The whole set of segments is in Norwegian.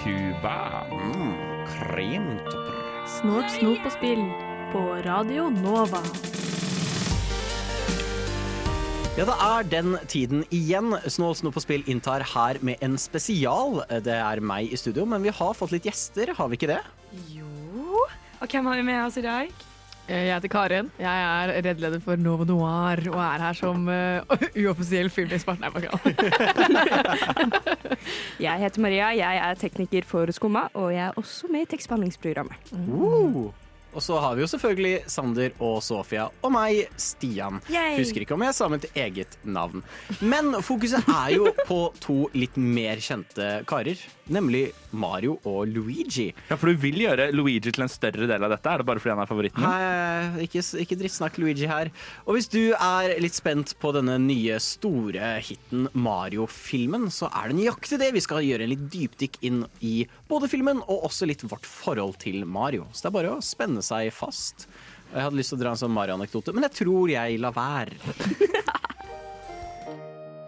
Cuba. Kremtopper. Snort, snop og spill på Radio Nova. Ja, det er den tiden igjen. Snål, snop og spill inntar her med en spesial. Det er meg i studio, men vi har fått litt gjester, har vi ikke det? Jo. Og hvem har vi med oss i dag? Eh, Jeg heter Karin. Jeg er reddleder for Novo Noir og er her som uh, uoffisiell filmekspert. Nei, bare Jeg heter Maria, jeg er tekniker for Skumma, og jeg er også med i tekstbehandlingsprogrammet. Uh. Og så har vi jo selvfølgelig Sander og Sofia og meg, Stian. Yay. Husker ikke om jeg sa mitt eget navn. Men fokuset er jo på to litt mer kjente karer, nemlig Mario og Luigi. Ja, for du vil gjøre Luigi til en større del av dette? Er det bare fordi han er favoritten? Nei, ikke, ikke drittsnakk Luigi her. Og hvis du er litt spent på denne nye store hiten Mario-filmen, så er det nøyaktig det. Vi skal gjøre en litt dypdykk inn i både filmen og også litt vårt forhold til Mario. Så det er bare å spenne seg fast. Jeg hadde lyst til å dra en sånn Mario-anekdote, men jeg tror jeg lar være.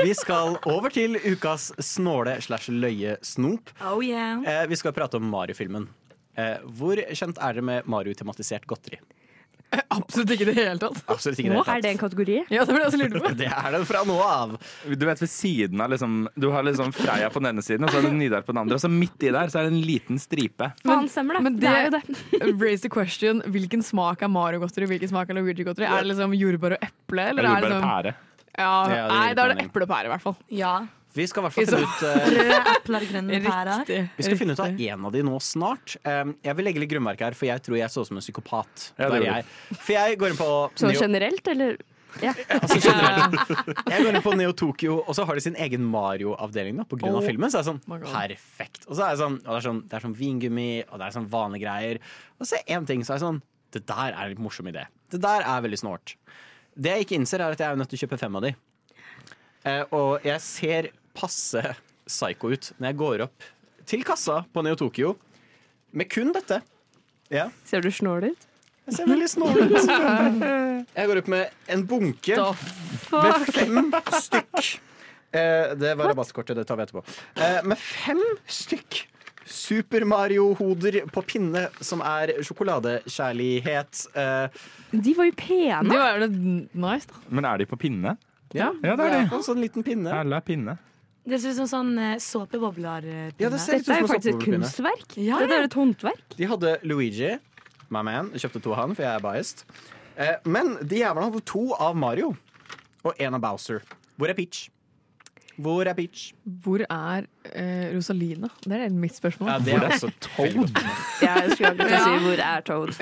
Vi skal over til ukas snåle slash løye snop. Oh yeah. Eh, vi skal prate om Mario-filmen. Eh, hvor kjent er dere med Mario-tematisert godteri? Absolutt ikke i det hele tatt. Absolutt ikke Nå det. er det en kategori. Ja, det var jeg også på. Det er det fra nå av. Du vet ved siden av liksom Du har liksom Freia på den ene siden, og så har du Nidar på den andre. Og så midt i der så er det en liten stripe. Men, men, det. men det, er jo det- det. Raise the question. Hvilken smak er Mario-godteri? Hvilken smak er Luigi-godteri? Er det liksom jordbær og eple? Eller er det bare liksom pære. Ja, Ja, Nei, da er det eplepære eple og pære, i hvert fall. Ja. Vi skal i hvert fall finne ut uh, Røde epler, grønne pærer. Vi skal finne ut av en av de nå snart. Um, jeg vil legge litt grunnverk her, for jeg tror jeg så ut som en psykopat. Ja, det jeg. For jeg går inn på Så generelt, eller? Ja. altså, generelt. Jeg går inn på Neo Tokyo, og så har de sin egen Mario-avdeling på grunn av Oh filmen. Så er det sånn perfekt. Og så er det sånn, og det er sånn, det er sånn vingummi, og det er sånn vanlige greier. Og så er én ting, så er det sånn Det der er en litt morsom idé. Det der er veldig snålt. Det jeg ikke innser, er at jeg er nødt til å kjøpe fem av de. Eh, og jeg ser passe psycho ut når jeg går opp til kassa på Neo Tokyo med kun dette. Ja, Ser du snål ut? jeg ser veldig snål ut. Jeg går opp med en bunke med fem stykk. Eh, det var rabattkortet, det tar vi etterpå. Eh, med fem stykk Super Mario-hoder på pinne, som er sjokoladekjærlighet. Eh, De var jo pene. pene. var jo nice, da. Men er de på pinne? ja, Ja, det er de. En sånn liten pinne. Alle er pinne. Det ser ut som sånn eh, såpebobler. eh, Ja, det ser Dette er jo faktisk et kunstverk. Ja, Dette er et håndverk. De hadde Luigi, my man. Jeg kjøpte to av han, for jeg er biased. Eh, men de jævlene hadde to av Mario og én av Bowser. Hvor er Peach? Hvor er Peach? Hvor er eh, Rosalina? Det er mitt spørsmål. Ja, det er også Toad. Jeg skulle akkurat si hvor er Toad.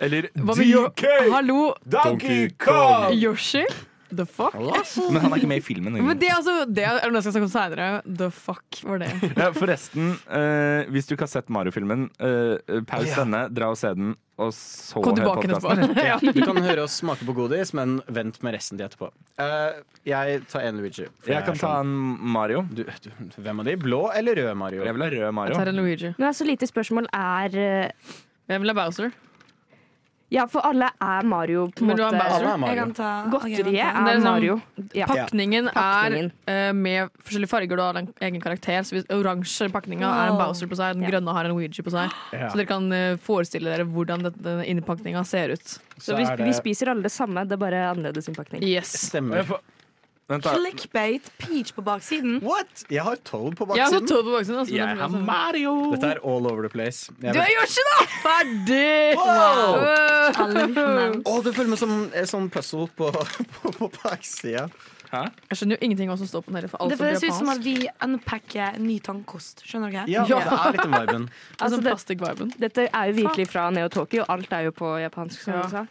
Eller DK! Hallo, Donkey Kong! Yoshi? The fuck? Men han er ikke med i filmen. Men det altså Det er noe jeg skal snakke om seinere. The fuck var det. Ja, forresten, eh, hvis du ikke har sett Mario-filmen, eh, paus Ja. denne, dra og se den, og så Kom hør tilbake podcasten. etterpå. ja. Du kan høre oss smake på godis, men vent med resten til etterpå. Eh, jeg tar en Luigi. for Jeg kan er ta sånn- en Mario. du, du, Hvem av de? Blå eller rød Mario? Jeg vil ha rød Mario. Jeg tar en Luigi. Men altså, lite spørsmål er eh, Jeg vil ha Bowser. Ja, for alle er Mario, på en Men du har måte. Bowser. Alle er Jeg Mario. kan ta Godteriet ok, jeg kan ta- Det er er sånn- Mario. Ja. Pakningen Pakningen. er eh, med forskjellige farger. Du har en egen karakter. Så hvis Oransje pakninga er en Wow. Bowser på seg, den Ja. grønne har en Ouija på seg. Ja. Så dere kan eh, forestille dere hvordan det- denne innpakninga ser ut. Så vi, vi spiser alle det samme, det er bare annerledes innpakning. Yes. Stemmer. Clickbait, peach på baksiden. What? Jeg har Toad på Jeg har baksiden. Toad på baksiden. Altså, Jeg har Mario! Dette er all over the place. Jeg Du har vet- Yoshi, da! Ferdig! Wow! Wow. Alle vippene. Å, det føles som en sånn puzzle på, på, på baksida. Hæ? Jeg skjønner jo ingenting hva som står på den. For alt Det på føles ut som at japansk. vi unpacker ny tannkost. Skjønner dere? Ja, Ja. det er litt den viben. Altså, Altså, det- Plastikk-viben. Dette er jo virkelig fra Neo Tokyo. Alt er jo på japansk. Som Ja. du sa.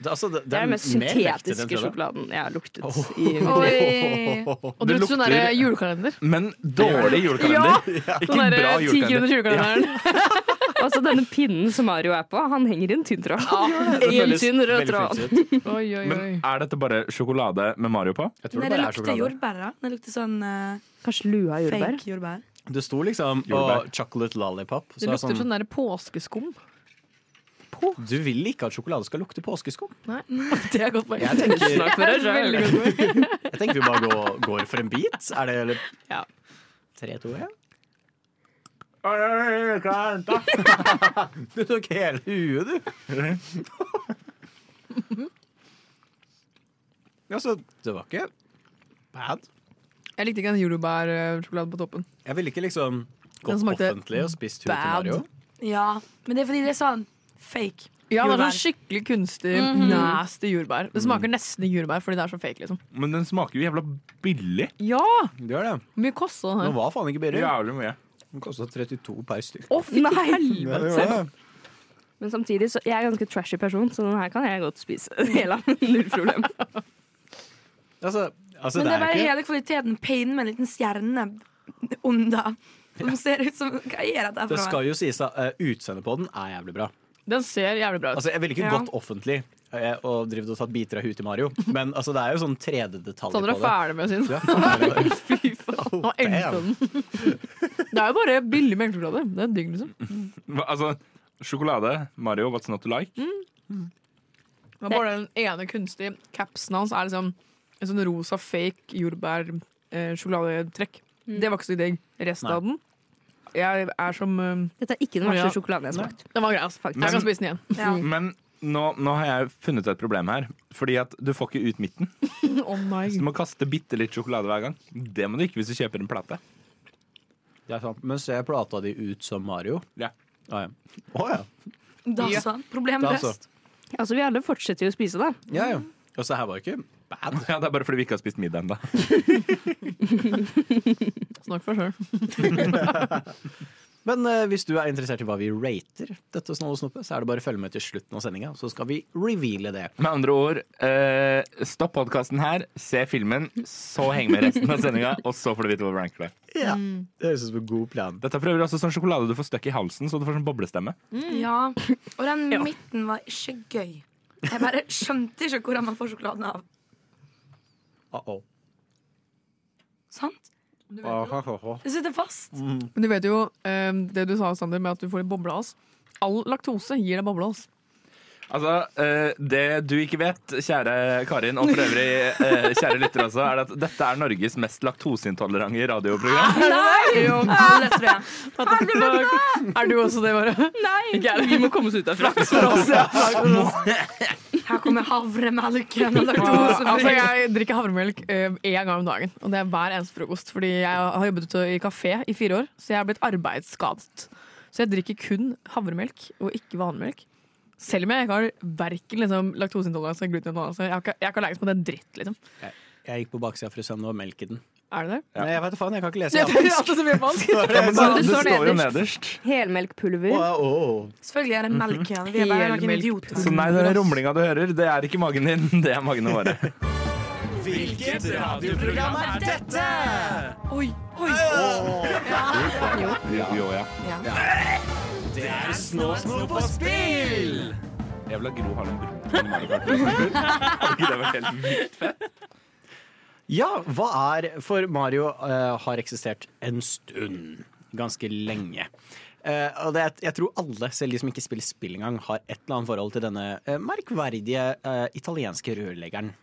Det, altså, det, Det er den mest syntetiske sjokoladen jeg har luktet i. Oi. Og du Det lukter sånn der derre julekalender? Men dårlig julekalender. Ikke Sånn bra derre julekalender. julekalenderen. Altså denne pinnen som Mario er på, han henger i en tynn tråd. Det I en tynn rød tråd. Oi, oi, Men er dette bare sjokolade med Mario på? Jeg tror Nei, det det bare er lukter jordbær. da Det lukter sånn uh, Kanskje lua jordbær. fake jordbær. Det sto liksom Jordbær. og chocolate lollipop. Så Det er lukter sånn, sånn der påskeskum. du vil ikke at sjokolade skal lukte påskeskum? Nei, det er godt poeng. Jeg tenker, Snakk for deg sjøl. jeg tenker vi bare går, går for en bit. Er det eller? Ja. Tre, to, én? Du tok hele huet, du. altså, det var ikke bad. Jeg likte ikke den jordbærsjokoladen på toppen. Jeg ville ikke liksom gått offentlig og spist huet til. Mario. Ja, men det er fordi det er sånn fake. Ja, det er sånn skikkelig kunstig, Mhm. nasty jordbær. Det smaker nesten jordbær fordi det er så fake, liksom. Men den smaker jo jævla billig. Ja! Det er det. Mye kosta den her. Den var faen ikke billig. Jævlig mye. Den kosta 32 per stykk. Å, fy helvete! Men samtidig, så jeg er en ganske trashy person, så den her kan jeg godt spise. Hele Null problem. Altså, altså Men det er bare ikke hele kvaliteten. Painen med en liten stjerne under. Som ser ut som Hva er dette her Det for skal jo sies at uh, utseendet på den er jævlig bra. Den ser jævlig bra ut. Altså, Jeg ville ikke Ja. gått offentlig eh, og drevet og tatt biter av huet til Mario, men altså, det er jo sånn 3D-detaljer Sander på er det. ferdig med sin. Du er ferdig med det. Fy faen. Nå endte den. Det er jo bare billig melkesjokolade. Det er digg, liksom. Hva- Altså, sjokolade, Mario, what's not to like? Men bare den ene kunstige capsen hans er liksom en sånn rosa fake jordbær-sjokoladetrekk. Det var ikke så digg. Resten Nei. av den Jeg er som uh, Dette er ikke den Ja. verste sjokoladen jeg har smakt. Den var grei, faktisk. Men, Jeg kan spise den igjen. Ja. Men nå, nå har jeg funnet et problem her. Fordi at du får ikke ut midten. oh nei. Så du må kaste bitte litt sjokolade hver gang. Det må du ikke hvis du kjøper en plate. Det er sant. Men ser plata di ut som Mario? Ja. Å ja. Oh, ja. Da Ja. så. Problem løst. Altså, vi alle fortsetter jo å spise, da. ja, ja. Og så her var det ikke bad. Ja, Det er bare fordi vi ikke har spist middag ennå. Snakk for sjøl. Men eh, hvis du er interessert i hva vi rater dette Snoll og Snoppe, så er det bare å følge med til slutten av sendinga, så skal vi reveale det. Med andre ord, eh, stopp podkasten her, se filmen, så heng med resten av sendinga, og så får du vite hvor vi ranker det. Ja. Det høres ut som en god plan. Dette er for øvrig også sånn sjokolade du får støkk i halsen, så du får sånn boblestemme. Ja. Og den midten var ikke gøy. Jeg bare skjønte ikke hvordan man får sjokoladen av. Uh -oh. Sant? Det sitter fast. Men du vet jo eh, det du sa, Sander, med at du får litt boblehals. All laktose gir deg boblehals. Altså, eh, Det du ikke vet, kjære Karin, og for øvrig eh, kjære lyttere også, er at dette er Norges mest laktoseintolerante radioprogram. Jo, Ja, det tror jeg. Er du også det, bare? Nei, Ikke jeg. vi må komme oss ut derfra. Her kommer havremelken og Altså, jeg drikker havremelk én gang om dagen, og det er hver eneste frokost. Fordi jeg har jobbet ute i kafé i fire år, så jeg har blitt arbeidsskadet. Så jeg drikker kun havremelk og ikke vanlig melk. Selv om jeg ikke har verken liksom, laktoseintoleranse eller glutenintoleranse. Jeg, har ikke- jeg ikke allergisk på det dritt, liksom. Jeg, jeg gikk på baksida for å se om det var melk i den. Er det det? Ja. Nei, jeg vet faen, jeg kan ikke lese japansk. det er så mye falsk. Ja, men Så det, det det står jo nederst. Helmelkpulver. Oh, oh. Selvfølgelig er det melk igjen. Vi er bare noen idioter. Så nei, den rumlinga du hører, det er ikke magen din, det er magene våre. Hvilket radioprogram er dette? Oi, oi. Jo, jo ja. Det er Snå Snå på spill! Jeg vil ha Gro Harlem Brundtland. Hadde ikke det vært helt vilt fett? Ja, hva er For Mario uh, har eksistert en stund. Ganske lenge. Uh, og det, jeg tror alle, selv de som ikke spiller spill engang, har et eller annet forhold til denne uh, merkverdige italienske rørleggeren.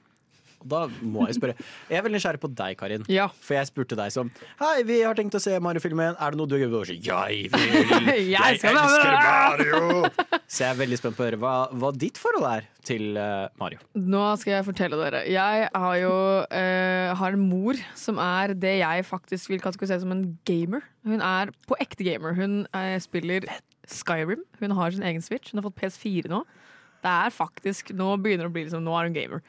Da må jeg spørre Jeg er veldig nysgjerrig på deg, Karin. Ja. For jeg spurte deg som Hei, vi har tenkt å se Mario-filmen. Er det noe du gjør? si? Jeg vil! Jeg jeg elsker! Mario! Så jeg er veldig spent på å høre hva, hva ditt forhold er til uh, Mario. Nå skal jeg fortelle dere. Jeg har jo uh, har en mor som er det jeg faktisk vil kategorisere som en gamer. Hun er på ekte gamer. Hun uh, spiller Skyrim. Hun har sin egen Switch. Hun har fått PS4 nå. Det er faktisk, Nå begynner det å bli liksom, nå er hun gamer.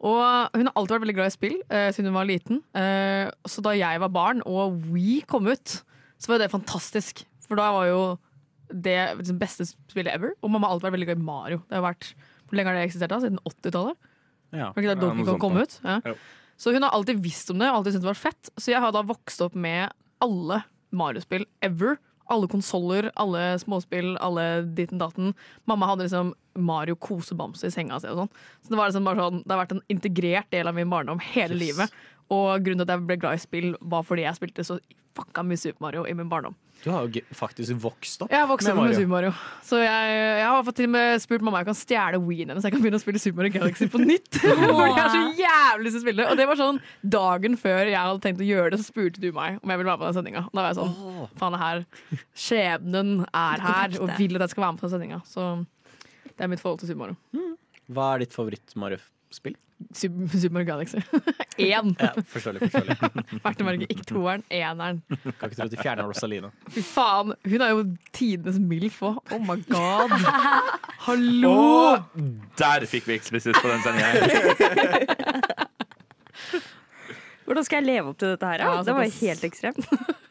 Og hun har alltid vært veldig glad i spill eh, siden hun var liten. Eh, så da jeg var barn og We kom ut, så var det fantastisk. For da var jo det liksom beste spillet ever. Og mamma har alltid vært veldig glad i Mario. Det har vært Hvor lenge har det eksistert? da? Siden 80-tallet? Ja. Var ikke Ja, det Donkey Kong kom ut? Ja. Så hun har alltid visst om det, og alltid syntes det var fett. Så jeg har da vokst opp med alle Mario-spill ever. Alle konsoller, alle småspill, alle ditten datten. Mamma hadde liksom Mario kosebamse i senga si og sånn. Så det, var liksom bare sånn, det har vært en integrert del av min barndom hele Yes. livet. Og grunnen til at jeg ble glad i spill, var fordi jeg spilte så fucka mye Super Mario i min barndom. Du har jo faktisk vokst opp Jeg vokst med opp med Mario. Super Mario. Så jeg, jeg har fått til og med spurt mamma om jeg kan stjele Wien hennes, så jeg kan begynne å spille Super Mario Galaxy på nytt. Fordi jeg har så jævlig lyst til å spille det. Og det var sånn dagen før jeg hadde tenkt å gjøre det, så spurte du meg om jeg ville være med på den sendinga. Da var jeg sånn Faen, det her Skjebnen er her og vil at jeg skal være med på den sendinga. Så det er mitt forhold til Super Mario. Hva er ditt favoritt-Mario-spill? Super, Super Mario Galaxy. Én. Ja, forståelig. forståelig Verdt å merke. Ikke toeren, eneren. Kan ikke tro at de fjerner Rosalina. Fy faen, hun er jo tidenes MILF òg. Oh my god. Hallo! Og der fikk vi eksplisitt på den sendinga. Hvordan skal jeg leve opp til dette her? Ja, Ja, det var helt ekstremt.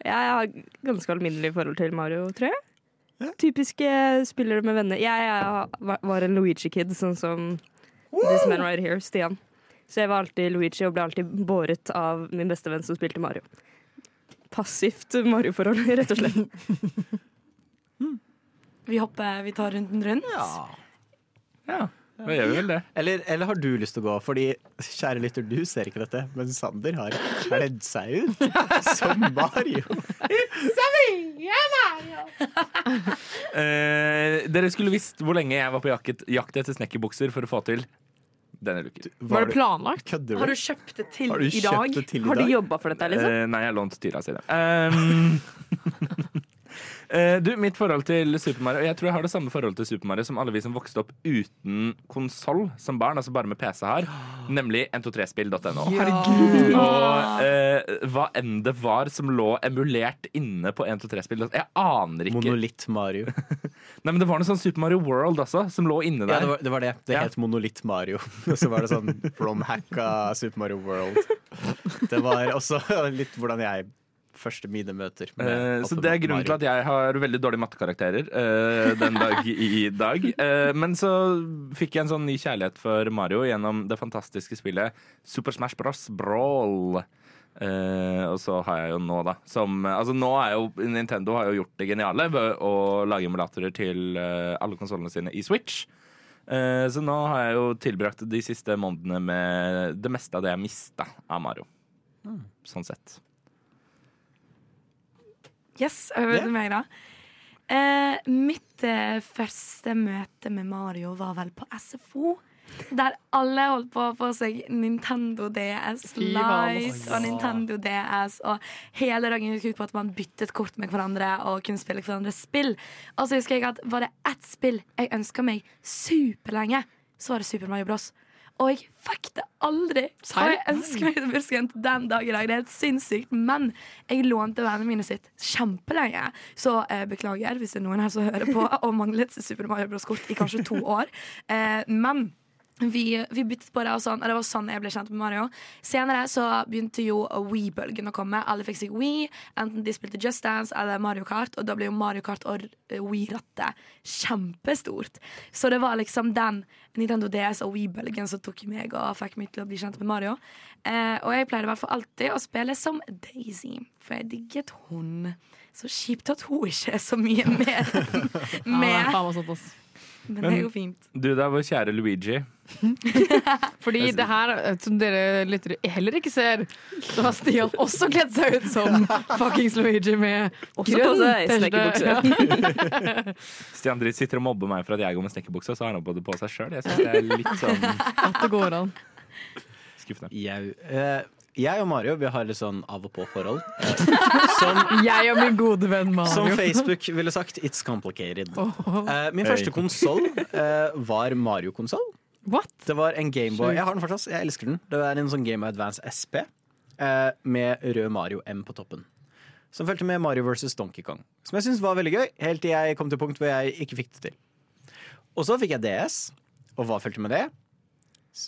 Jeg har ganske alminnelig forhold til Mario, tror jeg. Typiske spillere med venner. Jeg, jeg var en Luigi-kid, sånn som this man right here, Stian. Så jeg var alltid Luigi og ble alltid båret av min beste venn som spilte Mario. Passivt Mario-forhold, rett og slett. Vi hopper, vi tar runden rundt. Ja, da gjør vi vel det. Eller, eller har du lyst til å gå? Fordi, kjære lytter, du ser ikke dette, men Sander har kledd seg ut som Mario. uh, dere skulle visst hvor lenge jeg var på jakt, jakt etter snekkerbukser for å få til denne luken. Var det planlagt? Kødder Har du? kjøpt det til Har du i dag? det til i Har du dag? jobba for dette, liksom? Uh, nei, jeg har lånt Tyra det. Um, du, mitt forhold til Super Mario Jeg tror jeg har det samme forholdet til Super Mario som alle vi som vokste opp uten konsoll som barn, altså bare med PC her, nemlig 123spill.no. Herregud. Og eh, hva enn det var som lå emulert inne på 123spill Jeg aner ikke. Monolitt Mario. Nei, men Det var noe sånn Super Mario World også, som lå inne Ja, der. det var det. Var det. det Ja. het Monolitt Mario. Og så var det sånn romhacka Super Mario World. Det var også litt hvordan jeg første mine møter Eh, så Det er grunnen til at jeg har veldig dårlige mattekarakterer eh, den dag i dag. Eh, men så fikk jeg en sånn ny kjærlighet for Mario gjennom det fantastiske spillet Super Smash Bros. Brawl. Eh, og så har jeg jo nå, da som, Altså nå er jo Nintendo har jo gjort det geniale ved å lage emulatorer til eh, alle konsollene sine i Switch. Eh, så nå har jeg jo tilbrakt de siste månedene med det meste av det jeg mista av Mario. Sånn sett. Yes, over til meg, da. Eh, mitt eh, første møte med Mario var vel på SFO. Der alle holdt på å få seg Nintendo DS ass. og Nintendo DS. Og hele dagen gikk ut på at man byttet kort med hverandre og kunne spille hverandres spill. Og så husker jeg at var det ett spill jeg ønska meg superlenge, så var det Super Mario Bros. Og jeg fikk det aldri. Og jeg ønsker meg til bursdagen til den dag i dag. Det er helt sinnssykt. Men jeg lånte vennene mine sitt kjempelenge. Så eh, beklager hvis det er noen her som hører på og manglet Super Mario Bros-kort i kanskje to år. Eh, men vi, vi byttet på det, og, sånn, og det var sånn jeg ble kjent med Mario. Senere så begynte jo Wii-bølgen å komme. Alle fikk seg Wii, enten de spilte Just Dance eller Mario Kart. Og da ble jo Mario Kart og Wii-rattet kjempestort. Så det var liksom den Nintendo DS og Wii-bølgen som tok meg og fikk meg til å bli kjent med Mario. Eh, og jeg pleide i hvert fall alltid å spille som Daisy, for jeg digget hun. Så kjipt at hun ikke er så mye mer Ja, det er med. meg sånt, ass. Men det er jo fint. Du da, vår kjære Luigi. Fordi det her, eh, som dere lyttere heller ikke ser, så har Stian også kledd seg ut som fuckings Luigi med grønn snekkerbukse. Stian Dritt sitter og mobber meg for at jeg går med snekkerbukse, så har han på det på seg sjøl. Jeg syns det er litt sånn At det går an. skuffende. Jeg, eh, jeg og Mario vi har litt sånn av og på-forhold. Eh, som, Jeg og min gode venn Mario. som Facebook ville sagt, it's complicated. Oh. Eh, min første konsoll eh, var Mario-konsoll. what? Det var en Gameboy. Jeg har den fortsatt, jeg elsker den. Det er en sånn Game Advance SP eh, med rød Mario M på toppen. Som fulgte med Mario versus Donkey Kong. Som jeg syntes var veldig gøy, helt til jeg kom til punkt hvor jeg ikke fikk det til. Og så fikk jeg DS, og hva fulgte med det?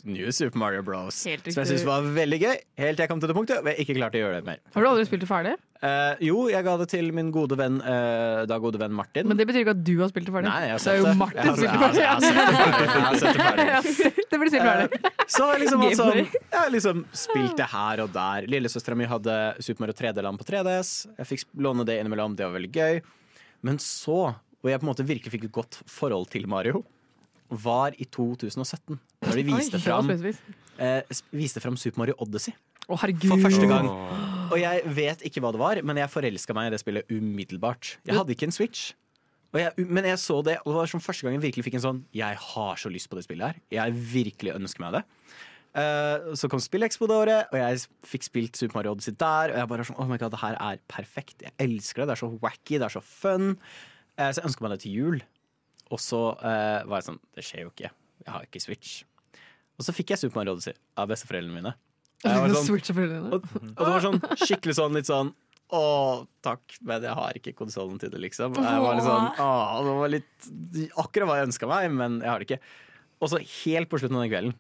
New Super Mario Bros. Som jeg syntes var veldig gøy, helt til jeg kom til det punktet hvor jeg ikke klarte å gjøre det mer. Har du aldri spilt det ferdig? Uh, jo, jeg ga det til min gode venn, uh, da gode venn Martin. Men det betyr ikke at du har spilt det ferdig. Nei, jeg har det sett er jo det. Martin Jeg har- jeg har- ferdig. jeg har sett det ferdig. Jeg har sett det ferdig. Jeg har sett det blir spilt ferdig. Så jeg liksom hatt sånn Jeg har liksom spilt det her og der. Lillesøstera mi hadde Super Mario 3D-land på 3DS. Jeg fikk låne det innimellom, det var veldig gøy. Men så, hvor jeg på en måte virkelig fikk et godt forhold til Mario, var i 2017. Da de viste Oi, fram, eh, viste fram Super Mario Odyssey Å, herregud. for første gang. Og jeg vet ikke hva det var, men jeg forelska meg i det spillet umiddelbart. Jeg hadde ikke en Switch. Og jeg, men jeg så det, og det var som første gang jeg virkelig fikk en sånn Jeg har så lyst på det spillet her. Jeg virkelig ønsker meg det. Uh, så kom SpillExpo det året, og jeg fikk spilt Super Mario Odyssey der. Og jeg bare sånn, oh my god, det her er perfekt. Jeg elsker det. Det er så wacky, det er så fun. Uh, så jeg ønsker meg det til jul. Og så eh, var jeg sånn Det skjer jo ikke. Jeg har ikke Switch. Og så fikk jeg Supermann Odyssey av besteforeldrene mine. Sånn, Switch og, og det var sånn skikkelig sånn litt sånn å, takk, men jeg har ikke konsollen til det, liksom. Jeg var litt sånn, å, det var litt akkurat hva jeg ønska meg, men jeg har det ikke. Og så helt på slutten av den kvelden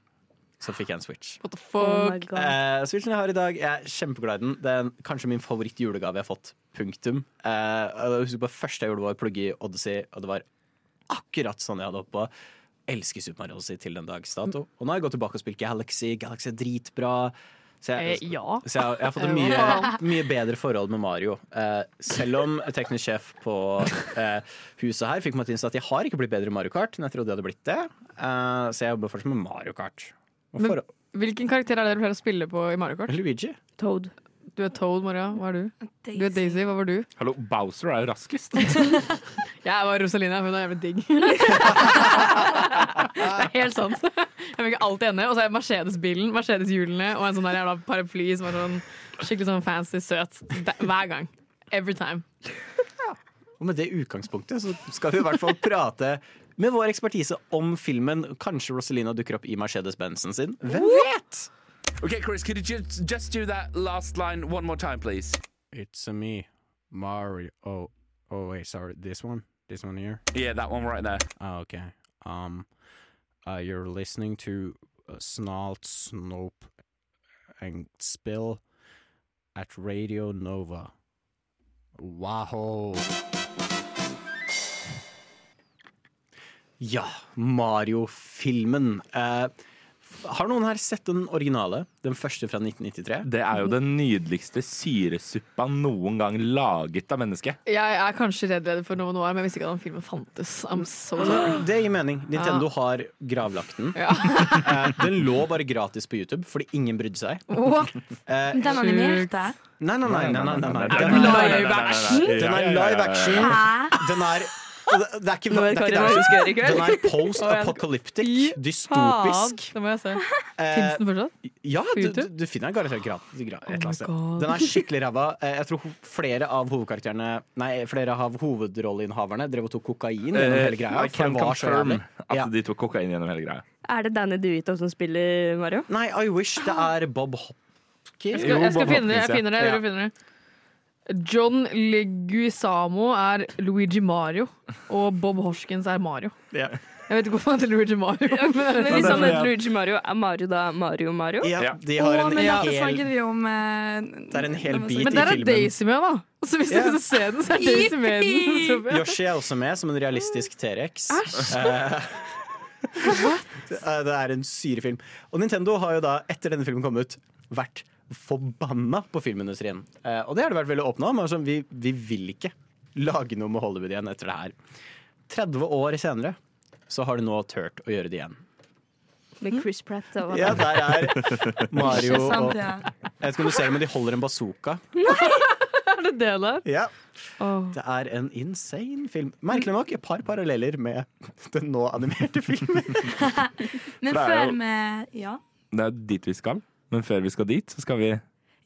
så fikk jeg en Switch. What the Oh fuck? Oh Eh, Switchen jeg har i dag, jeg er kjempeglad i den. Det er kanskje min favorittjulegave jeg har fått. Punktum. Eh, jeg husker på første jeg gjorde, var å plugge i Odyssey, og det var akkurat sånn jeg hadde håpa. Elsker Super Mario Odyssey til den dags dato. Og nå har jeg gått tilbake og spilt Galaxy. Galaxy er dritbra. Så Eh, jeg, ja. så jeg, jeg har fått et mye, mye bedre forhold med Mario. Eh, selv om teknisk sjef på eh, huset her fikk meg til å innse at jeg har ikke blitt bedre i Mario Kart enn jeg trodde jeg hadde blitt det. Eh, så jeg jobber fortsatt med Mario Kart. Men- Hvilken karakter er det du pleier å spille på i Mario Kart? Luigi. Toad. Du er Toad, Maria. Hva er du? Du er Daisy. Hva var du? Hallo, Bowser er jo raskest. Jeg var Rosalina. Hun er jævlig digg. det er helt sant. Jeg fikk alltid henne. Og så er Mercedes-bilen, Mercedes-hjulene og en sånn der jævla paraply som er sånn skikkelig sånn fancy, søt. Hver gang. Every time. Og med det utgangspunktet så skal vi i hvert fall prate med vår ekspertise om filmen. Kanskje Rosalina dukker opp i Mercedes-Benzen sin. Hvem vet? Okay, Chris, could you just, just do that last line one more time, please? It's a me, Mario. Oh, oh wait, sorry. This one? This one here? Yeah, that one right there. Oh, okay. Um, uh, you're listening to uh, Snalt, Snope, and Spill at Radio Nova. Wow. Ja, Mario-filmen. Eh, har noen her sett den originale? Den første fra 1993? Det er jo den nydeligste syresuppa noen gang laget av mennesket. Jeg er kanskje redd for noe nå men jeg visste ikke at den filmen fantes. I'm so. Det gir mening. Nintendo har gravlagt den. Ja. Eh, den lå bare gratis på YouTube fordi ingen brydde seg. What? Eh, Den animerte? Nei, nei, nei. nei, nei, nei, nei. Er Den er, live action? den er live action. Den er det, det er ikke, det er ikke i kveld. Den er post-apocalyptic, dystopisk. Faen, det må jeg se. Eh, Fins den fortsatt? ja, På du, YouTube? du, finner den garantert gratis et eller Oh annet sted. God. Den er skikkelig ræva. Eh, Jeg tror ho- flere av hovedkarakterene Nei, flere av hovedrolleinnehaverne drev og tok kokain gjennom Eh, hele greia. I For can det var så confirm jævlig. at Ja. de tok kokain gjennom hele greia. Er det Danny DeVito som spiller Mario? Nei, I wish det er Bob Hopkins. Jeg skal, jeg skal finne det. Jeg finner det, Ja. finner det. John Leguizamo er Luigi Mario, og Bob Hoskins er Mario. Ja. Jeg vet ikke hvorfor han heter Luigi Mario. Men Men hvis han heter Luigi Mario, er Mario da Mario Mario? Ja, Ja. de har har en men dette hel snakket vi om eh, Det er en hel bit i filmen. Men der er. Daisy med, da. Så hvis Ja. dere ser den, så er Daisy med den. Yoshi er også med som en realistisk T-rex. Eh, det er en syrefilm. Og Nintendo har jo da, etter denne filmen kom ut, vært forbanna på filmindustrien. Eh, og det har de vært veldig åpne om. Altså, vi, vi vil ikke lage noe med Hollywood igjen etter det her. 30 år senere så har de nå turt å gjøre det igjen. Med Chris Pratt og Ja, der er Mario og ja. Jeg vet ikke om du ser det, men de holder en bazooka. Er det det der? Ja. Det er en insane film. Merkelig nok et par paralleller med den nå animerte filmen. Men det er før vi Ja. Det er dit vi skal. Men før vi skal dit, så skal vi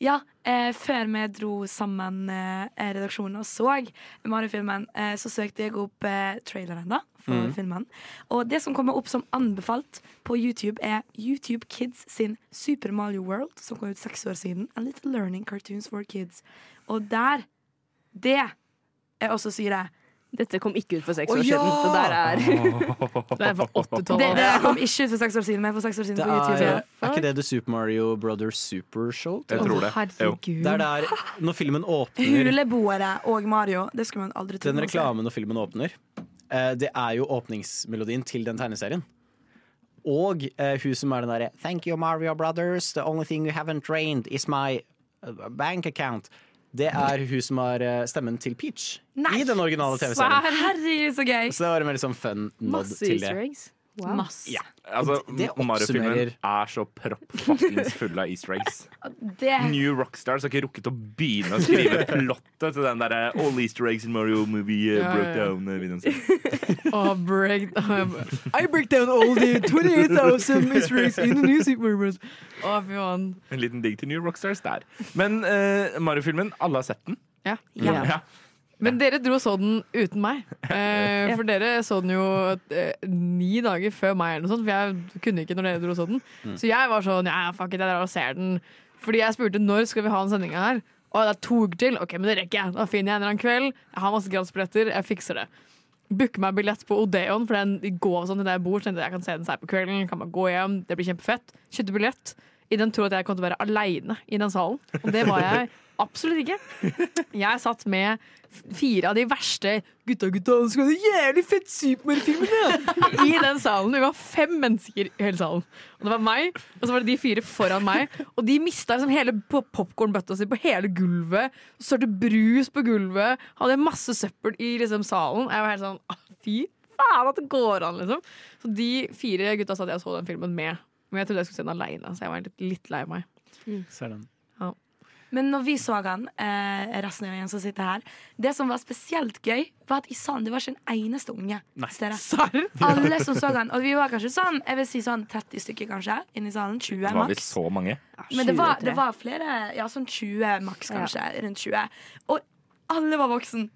Ja, eh, før vi dro sammen eh, redaksjonen og så Mario-filmen, eh, så søkte jeg opp eh, traileren da, for filmen. Og det som kommer opp som anbefalt på YouTube, er YouTube Kids sin Super Mario World, som kom ut seks år siden. A Little Learning Cartoons for Kids. Og der Det er også syre. Dette kom ikke ut for seks år oh, ja! siden. Det der er Det er for 80-tallet. Det, det kom ikke ut for seks år siden, men for seks år siden Det på YouTube. er, er ikke det The Super Mario Brothers Super Show? Jeg tror det. Herregud. Det er der når filmen åpner Huleboere og Mario. Det skulle man aldri tro. Den reklamen når filmen åpner, eh, det er jo åpningsmelodien til den tegneserien. Og eh, hun som er den derre Thank you, Mario Brothers. The only thing you haven't drained is my uh, bank account. Det er hun som har eh, stemmen til Peach Nei. i den originale TV-serien. Herregud, så gøy! Så det var en veldig sånn fun nod masse til easter det. eggs. Wow. Masse. Ja. Altså, Mario-filmen er så proppfuckings full av easter eggs. Det, New Rockstars har ikke rukket å begynne å skrive plottet til den derre All easter eggs in Mario movie uh, broke down-videoen sin. Oh, break, I break down all the 28,000 easter eggs in the. Å, fy faen. En liten digg til New Rockstars der. Men uh, Mario-filmen, alle har sett den. Ja. Ja. Ja. Men dere dro og så den uten meg. Eh, for dere så den jo eh, ni dager før meg, eller noe sånt, for jeg kunne ikke når dere dro og så den. Så jeg var sånn ja, fuck it, jeg drar og ser den. Fordi jeg spurte når skal vi ha den sendinga her. Å, det er to uker til. OK, men det rekker jeg. Da finner jeg en eller annen kveld. Jeg har masse gratisbilletter. Jeg fikser det. Booker meg billett på Odeon, for den går sånn til der jeg bor. Så jeg kan se den seg på kvelden. Kan man gå hjem. Det blir kjempefett. Kjøpte billett. I den tro at jeg kom til å være aleine i den salen. Og det var jeg absolutt ikke. Jeg satt med fire av de verste gutta gutta skal være jævlig fett Supermann-filmene i den salen. Vi var fem mennesker i hele salen. Og det var meg, og så var det de fire foran meg. Og de mista liksom hele popkornbøtta si på hele gulvet. Sørte brus på gulvet. Hadde masse søppel i liksom salen. Jeg var helt sånn ah, Fy faen at det går an, liksom. Så de fire gutta satt jeg og så den filmen med. Men jeg trodde jeg skulle se den aleine, så jeg var litt, litt lei meg. Mm. Ser den. men når vi så han, eh, resten av gjengen som sitter her, det som var spesielt gøy, var at i salen det var ikke en eneste unge Nei. Serr? Alle som så han, og vi var kanskje sånn jeg vil si sånn 30 stykker kanskje inni salen. 20 Var vi maks. så mange? Men det var, det var flere, ja sånn 20 maks kanskje. Rundt 20. Og alle var voksen.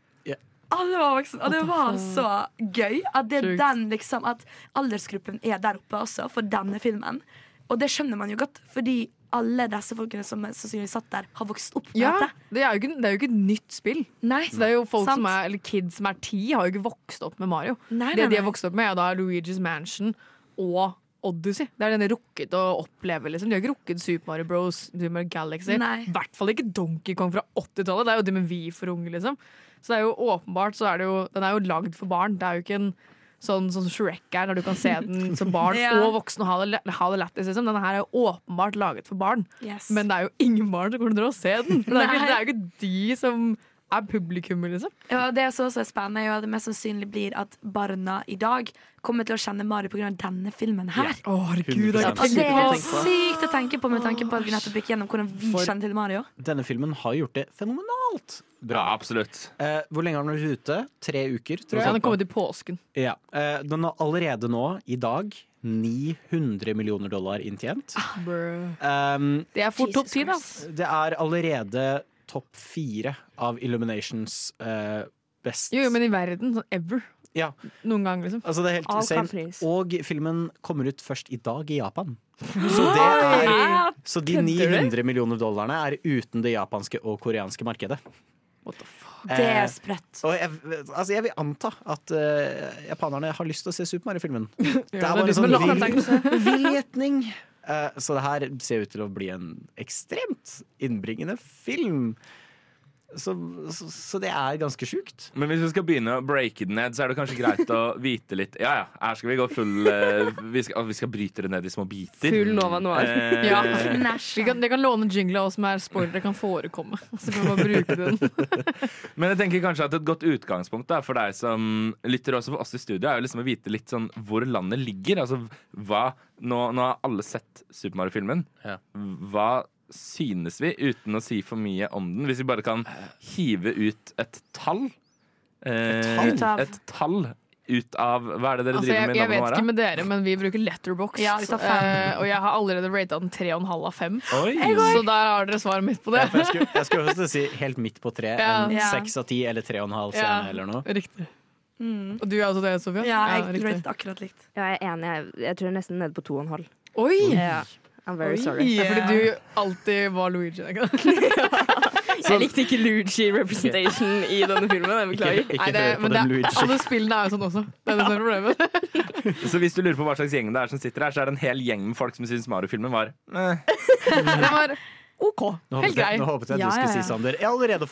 Alle var voksen, og det var så gøy at det den liksom At aldersgruppen er der oppe også for denne filmen. Og det skjønner man jo godt, fordi alle disse folkene som sannsynligvis satt der, har vokst opp med Ja, dette. det er, jo ikke, det er jo ikke et nytt spill. Nei, Så det er jo folk Sant. som er, eller Kids som er ti, har jo ikke vokst opp med Mario. Nei, det nei, de har vokst opp med, er da Luigi's Mansion og Odyssey. Det er den de rukket å oppleve. Liksom. De har ikke rukket Super Mario Bros. Super Mario Galaxy. I hvert fall ikke Donkey Kong fra 80-tallet. Det er jo det med vi for unge, liksom. Så det er jo åpenbart så er det jo Den er jo lagd for barn. Det er jo ikke en sånn som Shrek er, når du kan se den som barn Ja. og voksen og ha det, ha det lættis. Liksom. Denne her er jo åpenbart laget for barn. Yes. Men det er jo ingen barn som kommer til å se den. For det, er ikke, det er jo ikke de som er publikummet, liksom. Ja, det som også er spennende, er jo at det mest sannsynlig blir at barna i dag kommer til å kjenne Mario pga. denne filmen her. Å, herregud, det er det er sykt å tenke på med tanke på at vi nettopp gikk gjennom hvordan vi For- kjenner til Mario. Denne filmen har gjort det fenomenalt bra. absolutt. Eh, hvor lenge har den vært ute? Tre uker, tror Ja, jeg. den kommer til påsken. Ja. Eh, den har allerede nå, i dag, 900 millioner dollar inntjent. Um, Det er fort topp ti, da. Det er allerede topp fire av Illuminations eh, best Jo, jo, men i verden. Sånn ever. Ja. Noen gang, liksom. Altså, det er helt All. Og filmen kommer ut først i dag i Japan. Så, det er, så de Kødder du? 900 millioner dollarene er uten det japanske og koreanske markedet. What the fuck? Det er Eh, sprøtt. Og jeg, altså jeg vil anta at eh, japanerne har lyst til å se Super Mario-filmen. Det er bare det en sånn men vill, vill gjetning. Eh, så det her ser ut til å bli en ekstremt innbringende film. Så, så, så det er ganske sjukt. Men hvis vi skal begynne å breake den ned, så er det kanskje greit å vite litt Ja ja, her skal vi gå full uh, vi, skal, vi skal bryte det ned i små biter. Full Nova Noir. Eh, Ja. Vi kan, det kan låne jingle av oss som er spoilere kan forekomme. Så kan vi bare bruke den. Men jeg tenker kanskje at et godt utgangspunkt da, for deg som lytter også for oss i studio, er jo liksom å vite litt sånn hvor landet ligger. Altså hva Nå, nå har alle sett Super Mario-filmen. Ja. Hva synes vi, uten å si for mye om den? Hvis vi bare kan hive ut et tall. Eh, tall? Et tall ut av Hva er det dere Altså, driver jeg, med jeg nå? vet ikke med dere, men vi bruker letterbox. Ja. Eh, og jeg har allerede rata den 3,5 av 5. Så der har dere svaret mitt på det. Ja, jeg, skulle, jeg skulle også si helt midt på tre. Ja. En Ja. seks av ti eller tre og en halv Ja, eller noe. Riktig. Og du er også det, Sofia? Ja, jeg riktig. ratet akkurat likt. Ja, jeg er enig. Jeg, jeg tror jeg er nesten nede på to og en halv. Oi! Ja. I'm very sorry. Det er fordi du alltid var Luigi. ikke? Jeg likte ikke Luigi representation i denne filmen. Jeg beklager. Ikke Nei, det, hør på men den Luigi. alle spillene er jo sånn også. Det er det som er problemet. Så hvis du lurer på hva slags gjeng det er som sitter her, så er det en hel gjeng med folk som syns Mario-filmen var eh. Det var OK. Nå Helt håpet, jeg, grei. nå håpet jeg at Ja, du skulle ja, si. Sander. Jeg er allerede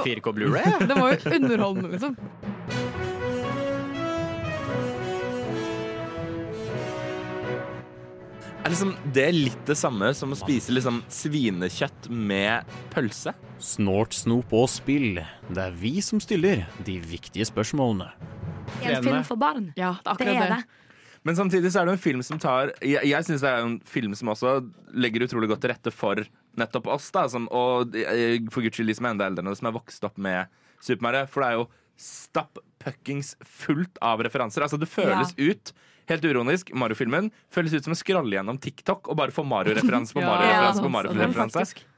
i 4K Blu-ray. Det var jo underholdende, liksom. Er liksom det litt det samme som å spise liksom svinekjøtt med pølse? Snort, snop og spill. Det er vi som stiller de viktige spørsmålene. En film for barn. Ja, det er Det er det. Men samtidig så er det en film som tar Jeg, jeg syns det er en film som også legger utrolig godt til rette for nettopp oss. da som, Og eh, for guds skyld de som er enda eldre enn oss, som er vokst opp med Super Mario. For det er jo stapp fullt av referanser. Altså Det føles ut helt uronisk. Mario-filmen føles ut som å skralle gjennom TikTok og bare få Mario-referanse på Mario-referanse ja, på Mario-referanse.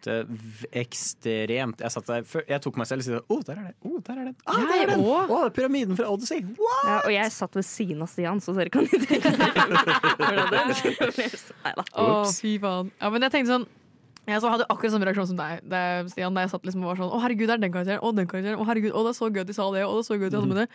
Det er v- ekstremt. Jeg satt der Jeg tok meg selv og sa Å, der er det. Å, der er det. Ah, der er den. Oh, er pyramiden fra Odyssey. What? Ja, og jeg satt ved siden av Stian, så dere kan ikke tenke dere Neida. Å, fy faen. Ja, men jeg tenkte sånn jeg så hadde akkurat samme reaksjon som deg, jeg, Stian. Da jeg satt liksom og var sånn Å, herregud, det er den karakteren. Å, den karakteren. Å, herregud, å, det er så gøy at de sa det. Å, det er så gøy at de hadde med det.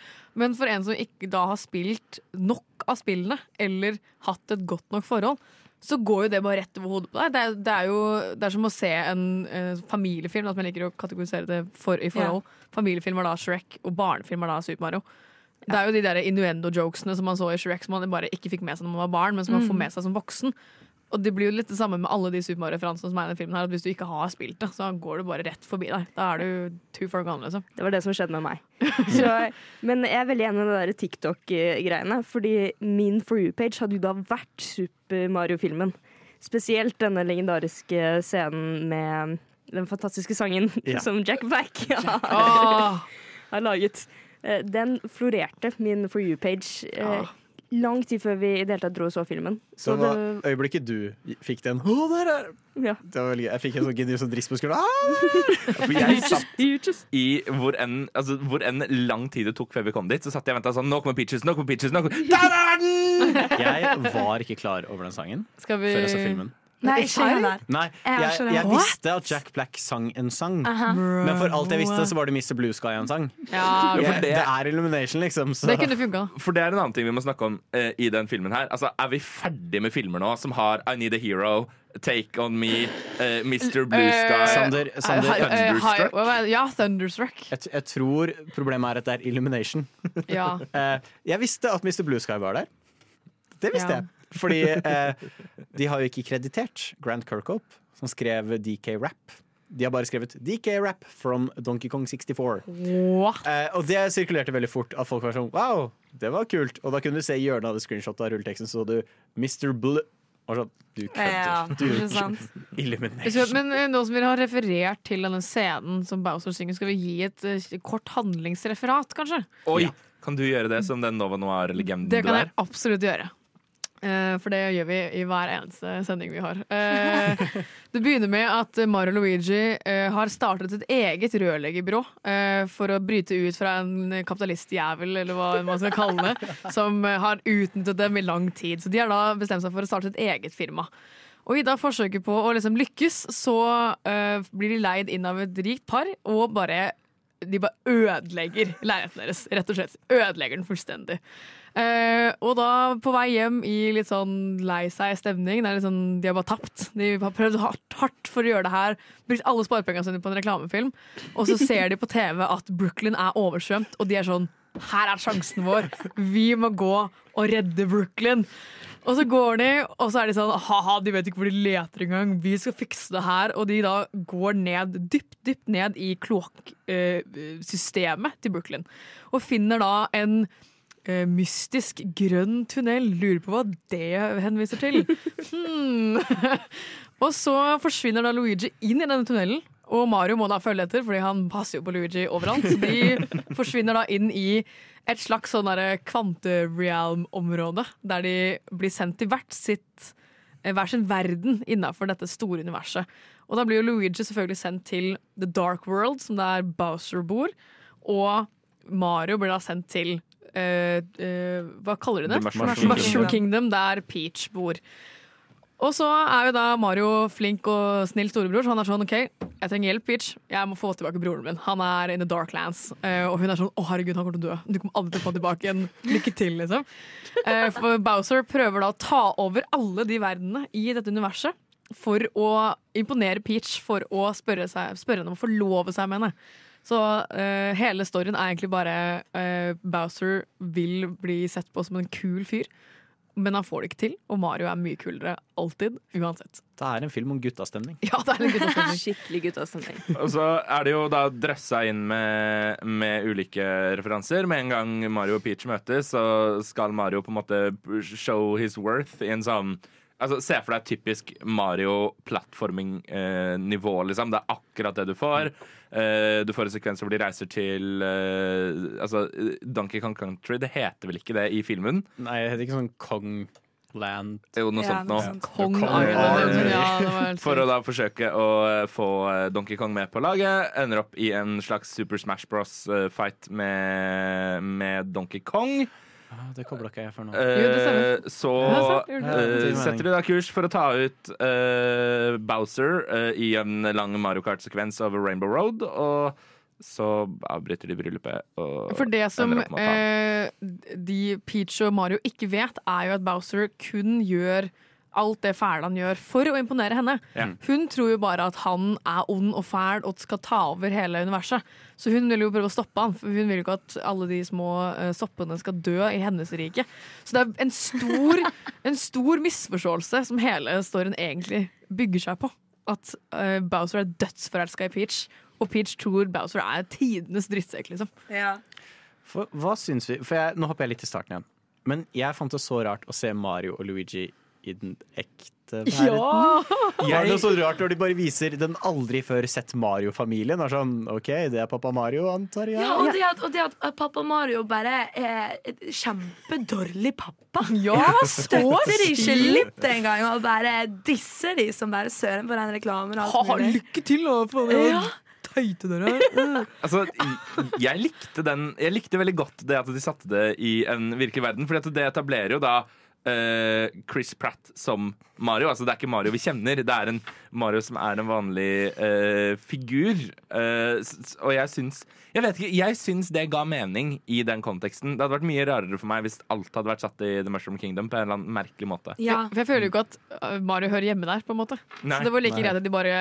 Men for en som ikke da har spilt nok av spillene, eller hatt et godt nok forhold, så går jo det bare rett over hodet på deg. Det er, det er jo det er som å se en uh, familiefilm, at man liker å kategorisere det for, i forhold. Familiefilm er da Shrek, og barnefilm er da Super Mario. Det er jo de der innuendo-jokesene som man så i Shrek, som man bare ikke fikk med seg når man var barn, men som man får med seg som voksen. Og det blir jo litt det samme med alle de Super Mario-referansene som er i denne filmen. her At Hvis du ikke har spilt det, så går du bare rett forbi deg. Da er du too far gone, liksom. Det var det som skjedde med meg. Så, men jeg er veldig enig med det der TikTok-greiene. Fordi min For you-page hadde jo da vært Super Mario-filmen. Spesielt denne legendariske scenen med den fantastiske sangen Ja. som Jack Back har, har laget. Eh, Den florerte min For you-page eh, Ja. Lang tid før vi i det hele tatt dro og så filmen. Så det var det, øyeblikket du fikk den Å, der er ja. det var veldig. Jeg fikk en sånn genius og drist på skulderen. Ah! For jeg satt i hvor enn altså, hvor enn lang tid det tok før vi kom dit, så satt jeg og venta sånn Nå kommer Peaches, nå kommer Peaches, nå kommer Der er den! Jeg var ikke klar over den sangen skal vi før jeg så filmen. Nei, ikke jeg heller. Nei, Jeg jeg, visste at Jack Black sang en sang. Aha. Men for alt jeg visste, så var det Mr. Blue Sky-en sang. Ja, for det- det er Illumination, liksom. Så. det kunne funka. For det er en annen ting vi må snakke om uh, i den filmen her. Altså, Er vi ferdig med filmer nå som har I Need a Hero, Take On Me, uh, Mr. Blue Eh, Sky Sander, Sander Eh, eh, Thunderstruck. Ja, Thunderstruck. jeg, jeg tror problemet er at det er Illumination. Ja. Eh, jeg visste at Mr. Blue Sky var der. Det visste Ja. jeg. Fordi eh, de har jo ikke kreditert Grant Kirkhope, som skrev DK Rap. De har bare skrevet DK Rap from Donkey Kong 64. What? Eh, og det sirkulerte veldig fort. At folk var sånn Wow, det var kult. Og da kunne du se i hjørnet av det screenshotet av rulleteksten, så du Mr. Blue og sånn, Du kødder. Ja. Illumination. Men noen som vi har referert til denne scenen som Bowser synger, skal vi gi et eh, kort handlingsreferat, kanskje? Oi! Kan du gjøre det som den Nova Noir-legenden du er? Det kan jeg absolutt gjøre. Eh, for det gjør vi i hver eneste sending vi har. Eh, det begynner med at Mario Luigi eh, har startet et eget rørleggerbyrå for å bryte ut fra en kapitalistjævel, eller hva man skal kalle det, som har utnyttet dem i lang tid. Så de har da bestemt seg for å starte et eget firma. Og i da forsøket på å liksom lykkes, så blir de leid inn av et rikt par, og bare de bare ødelegger leiligheten deres. Rett og slett. Ødelegger den fullstendig. Eh, og da på vei hjem i litt sånn lei seg stemning. Sånn, de har bare tapt. De har prøvd hardt, hardt for å gjøre det her. Brukt alle sparepengene sine på en reklamefilm. Og så ser de på TV at Brooklyn er oversvømt, og de er sånn Her er sjansen vår. Vi må gå og redde Brooklyn. Og så går de, og så er de sånn Ha-ha, de vet ikke hvor de leter engang. Vi skal fikse det her. Og de da går ned, dypt, dypt ned i kloakksystemet til Brooklyn. Og finner da en eh, mystisk grønn tunnel. Lurer på hva det henviser til. Hmm. og så forsvinner da Luigi inn i denne tunnelen. Og Mario må da følge etter, fordi han passer jo på Luigi overalt. Så de forsvinner da inn i et slags sånn derre kvante-realm-område, der de blir sendt til hvert sitt eh, hver sin verden innafor dette store universet. Og da blir jo Luigi selvfølgelig sendt til The Dark World, som der Bowser bor. Og Mario blir da sendt til eh, eh, Hva kaller de det? Mushroom Mushroom, Kingdom. Der Peach bor. Og så er jo da Mario flink og snill storebror, så han er sånn OK, jeg trenger hjelp, Peach. Jeg må få tilbake broren min. Han er in the darklands. Uh, og hun er sånn å herregud, han kommer til å dø. Du kommer aldri til å få tilbake en. Lykke til, liksom. Uh, for Bowser prøver da å ta over alle de verdenene i dette universet for å imponere Peach, for å spørre, seg, spørre henne om å forlove seg med henne. Så uh, hele storyen er egentlig bare uh, Bowser vil bli sett på som en kul fyr. Men han får det ikke til, og Mario er mye kulere alltid, uansett. Det er en film om guttastemning. Ja, det er en guttastemning. Skikkelig guttastemning. Og så er det jo da drøssa inn med, med ulike referanser. Med en gang Mario og Peach møtes, så skal Mario på en måte show his worth i en sånn Altså, Se for deg typisk Mario-plattforming-nivå, liksom. Det er akkurat det du får. Eh, du får en sekvens hvor de reiser til eh, Altså, Donkey Kong Country, det heter vel ikke det i filmen? Nei, det heter ikke sånn Kong Land Jo, noe Ja, sånt noe nå. Kong Kong Island. Ja, helt For å da forsøke å eh, få eh, Donkey Kong med på laget. Ender opp i en slags Super Smash Bros-fight med, med Donkey Kong. Ah, Det kobla ikke jeg for nå. Eh, så eh, setter de da kurs for å ta ut eh, Bowser eh, i en lang Mario Kart-sekvens over Rainbow Road. Og så avbryter de bryllupet. Og For det som eh, de Peach og Mario ikke vet, er jo at Bowser kun gjør alt det fæle han gjør for å imponere henne. Ja. Hun tror jo bare at han er ond og fæl og skal ta over hele universet. Så hun vil jo prøve å stoppe han, for hun vil jo ikke at alle de små eh, soppene skal dø i hennes rike. Så det er en stor, en stor misforståelse som hele storyen egentlig bygger seg på. At uh, Bowser er dødsforelska i Peach, og Peach tror Bowser er tidenes drittsekk, liksom. Ja. For, hva syns vi? For jeg, Nå hopper jeg litt til starten igjen. Men jeg fant det så rart å se Mario og Luigi i den ekte verden. Ja! Er det så rart når de bare viser den aldri før sett Mario-familien? Er Sånn, OK, det er pappa Mario, antar jeg. Ja, og det, at, og det at pappa Mario bare er et kjempedårlig pappa. Ja, Støtter ikke litt engang, og bare disser de som bare søren på den reklamen. og Ha, alt mulig. lykke til, da! For det Ja. Altså, jeg likte den Jeg likte veldig godt det at de satte det i en virkelig verden. For det etablerer jo da eh, Chris Pratt som Mario. Altså Det er ikke Mario vi kjenner, det er en Mario som er en vanlig uh, figur. Eh, s- og jeg syns Jeg vet ikke, jeg syns det ga mening i den konteksten. Det hadde vært mye rarere for meg hvis alt hadde vært satt i The Mushroom Kingdom på en eller annen merkelig måte. Ja. For jeg føler jo ikke at uh, Mario hører hjemme der, på en måte. Nei. Så det var like greit at de bare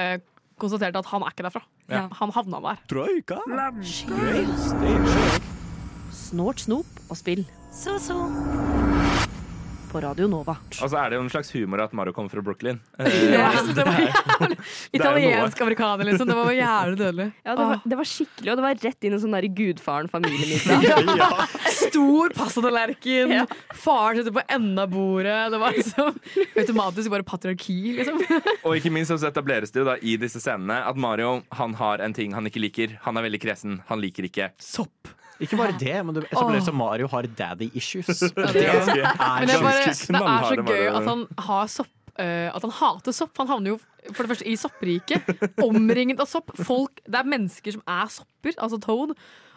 konstaterte at han er ikke derfra. Ja. Han havna der. Troika. Snort, snop og spill Så, så. På Radio Nova. Og så er det jo en slags humor at Mario kommer fra Brooklyn. Ja, det var jævlig Det er jo noe. Italiensk amerikaner, liksom. Det var jævlig dødelig. Ja, det var, det var skikkelig, og det var rett inn i sånn der gudfaren-familiemiddag. Stor pastatallerken, Ja. faren sitter på enden av bordet. Det var liksom automatisk bare patriarki, liksom. Og ikke minst så etableres det jo da i disse scenene at Mario han har en ting han ikke liker. Han er veldig kresen. Han liker ikke Sopp. Ikke bare det, men det etableres at Mario har daddy issues. Ja, Det det er Men det er, bare, det er så gøy at han har sopp Uh, At han hater sopp. Han havner jo for det første i soppriket. Omringet av sopp. Folk, det er mennesker som er sopper, altså Toad.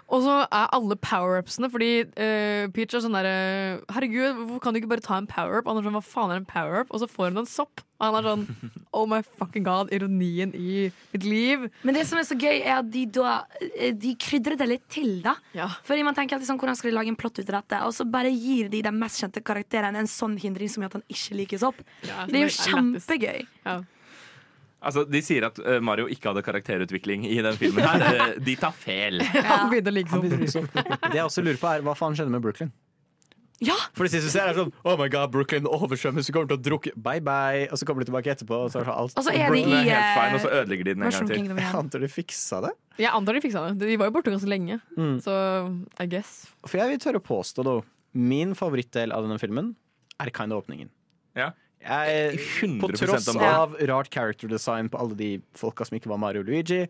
Og så er alle power-upsene fordi uh, Peach er sånn derre Herregud, hvorfor kan du ikke bare ta en power-up? Han er sånn, hva faen er en power-up? Og så får hun en sopp. Og han er sånn Oh my fucking god, ironien i mitt liv. Men det som er så gøy, er at de da eh, De krydrer det litt til, da. Ja. Fordi man tenker alltid sånn, Hvordan skal de lage en plott ut av dette? Og så bare gir de den mest kjente karakteren en sånn hindring som gjør at han ikke liker sopp. Ja, Det er jo kjempegøy. Ja. Altså, De sier at eh, Mario ikke hadde karakterutvikling i den filmen. her Eh, De tar feil. Han begynte å like sopp. begynner liksom- Det jeg også lurer på, er hva faen skjedde med Brooklyn? Ja, For det siste du ser, er sånn Oh my god, Brooklyn oversvømmes, du kommer til å drukke. Bye bye. Og så kommer de tilbake etterpå, og så er alt Og så er de Brooklyn er i helt fine, og så eh, ødelegger de den en gang til. Jeg antar de fiksa det. Jeg antar de fiksa det. De var jo borte ganske lenge. Så I guess. For jeg vil tørre å påstå, da, min favorittdel av denne filmen er kind of åpningen. Ja. Jeg, på tross av rart character design på alle de folka som ikke var Mario Luigi.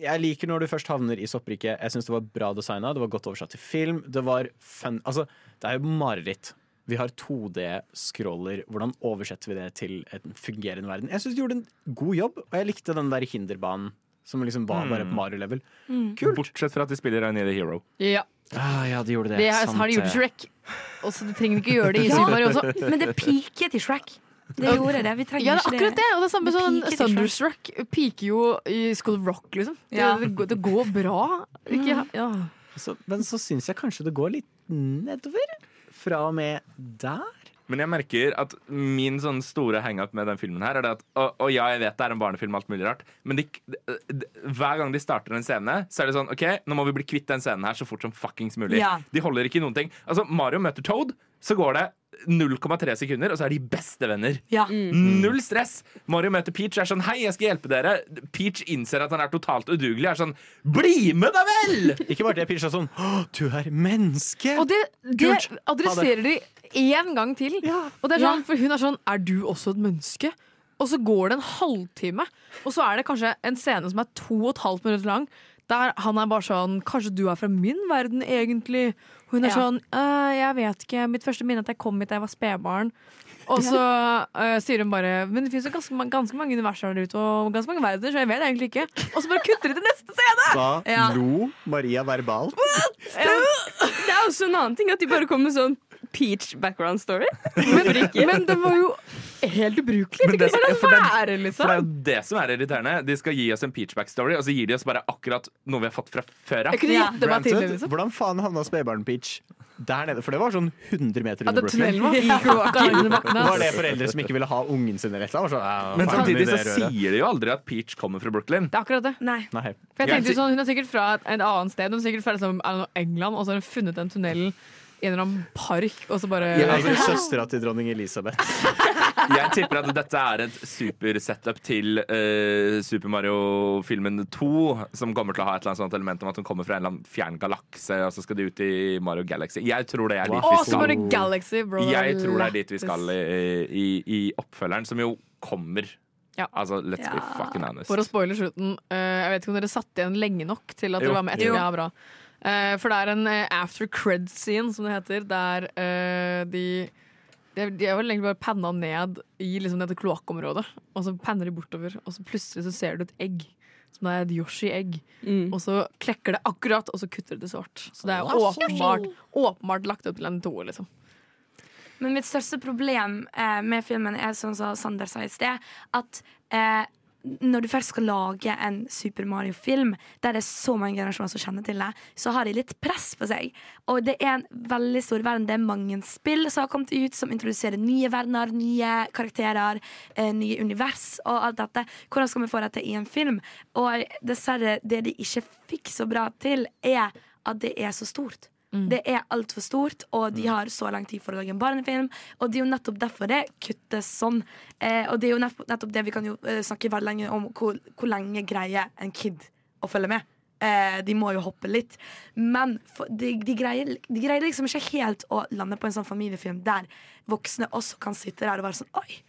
Jeg liker når du først havner i soppriket. Jeg syns det var bra designa, det var godt oversatt til film. Det var fun Altså, det er jo mareritt. Vi har 2D-scroller. Hvordan oversetter vi det til en fungerende verden? Jeg syns de gjorde en god jobb, og jeg likte den der hinderbanen. Som liksom var bare på Mario-level. Kult. Bortsett fra at de spiller I Need a Hero. Ja, Ah, ja, de gjorde det. Det har Sant har de gjort i. Shrek. Og så de trenger ikke gjøre det i Super Mario også. Men det piker til Shrek. Det gjorde det. Vi trenger Ja, det er akkurat det. Og det er samme sånn. Thunderstruck peaker jo i School of Rock, liksom. Det, Ja. det, går- det går bra. Ikke, ja. Så, men så syns jeg kanskje det går litt nedover. Fra og med der. Men jeg merker at min sånn store hangup med den filmen her er det at Og, og ja, jeg vet det er en barnefilm, alt mulig rart, men de, de, de, hver gang de starter en scene, så er det sånn OK, nå må vi bli kvitt den scenen her så fort som fuckings mulig. Ja. De holder ikke noen ting. Altså, Mario møter Toad, så går det 0,3 sekunder, og så er de bestevenner. Ja. Null stress! Mario møter Peach er sånn Hei, jeg skal hjelpe dere. Peach innser at han er totalt udugelig. Er sånn Bli med, da vel! Ikke bare det, Peach er sånn «Å, Du er menneske! Og det, det Kult. adresserer de én gang til. Og det er sånn, for hun er sånn Er du også et menneske? Og så går det en halvtime, og så er det kanskje en scene som er to og et halvt minutt lang. Der han er bare sånn Kanskje du er fra min verden, egentlig? Og hun er Ja. sånn «Øh, Jeg vet ikke. Mitt første minne er at jeg kom hit da jeg var spedbarn. Og så uh, sier hun bare Men det finnes jo ganske, ganske mange universer der ute, og ganske mange verdener, så jeg vet egentlig ikke. Og så bare kutter de til neste scene! Da Ja. lo Maria verbalt. Det er også en annen ting at de bare kommer med sånn peach background story. Men, men det var jo helt ubrukelig. Det det- kunne det- liksom. Det er jo det som er irriterende. De skal gi oss en Peach backstory, og så gir de oss bare akkurat noe vi har fått fra før av. Ja. liksom. Hvordan faen havna spedbarn Peach der nede? For det var sånn 100 meter under Brooklyn. bakken. Var det foreldre som ikke ville ha ungen sin eller noe? sånn, «Ja, Men samtidig så sier de jo aldri at Peach kommer fra Brooklyn. Det er akkurat det. Nei. Nei. For jeg tenkte jo sånn, Hun er sikkert fra et, et annet sted. Hun er sikkert fra liksom, England, og så har hun funnet den tunnelen i en eller annen park, og så bare Ja, altså, Søstera til dronning Elisabeth. Jeg tipper at dette er et super-setup til uh, Super Mario-filmen 2, som kommer til å ha et eller annet sånt element om at hun kommer fra en eller annen fjern galakse, og så skal de ut i Mario Galaxy. Jeg tror det er dit vi skal. Oh, Galaxy, bro. Jeg tror det er dit vi skal i, i, i oppfølgeren, som jo kommer. Ja. Altså, let's be fucking honest. For å spoile slutten, uh, jeg vet ikke om dere satt igjen lenge nok til at Jo. dere var med etter. det er bra. Eh, for det er en eh, after cred-scene, som det heter, der eh, de de de er vel egentlig bare panna ned i liksom dette kloakkområdet, og så panner de bortover, og så plutselig så ser du et egg. Som er et Yoshi-egg. Mm. Og så klekker det akkurat, og så kutter det til svart. Så det er åpenbart, åpenbart lagt opp til en toer, liksom. Men mitt største problem eh, med filmen er sånn som Sander sa i sted, at eh, når du først skal lage en Super Mario-film der det er så mange generasjoner som kjenner til det, så har de litt press på seg. Og det er en veldig stor verden. Det er mange spill som har kommet ut som introduserer nye verdener, nye karakterer, eh, nye univers og alt dette. Hvordan skal vi få dette i en film? Og dessverre, det de ikke fikk så bra til, er at det er så stort. Det er altfor stort, og de har så lang tid for å lage en barnefilm. Og det er jo nettopp derfor det kuttes sånn. Eh, og det er jo nettopp, nettopp det vi kan jo eh, snakke veldig lenge om hvor, hvor lenge greier en kid å følge med. Eh, de må jo hoppe litt. Men for, de, de, greier, de greier liksom ikke helt å lande på en sånn familiefilm der voksne også kan sitte der og være sånn Oi,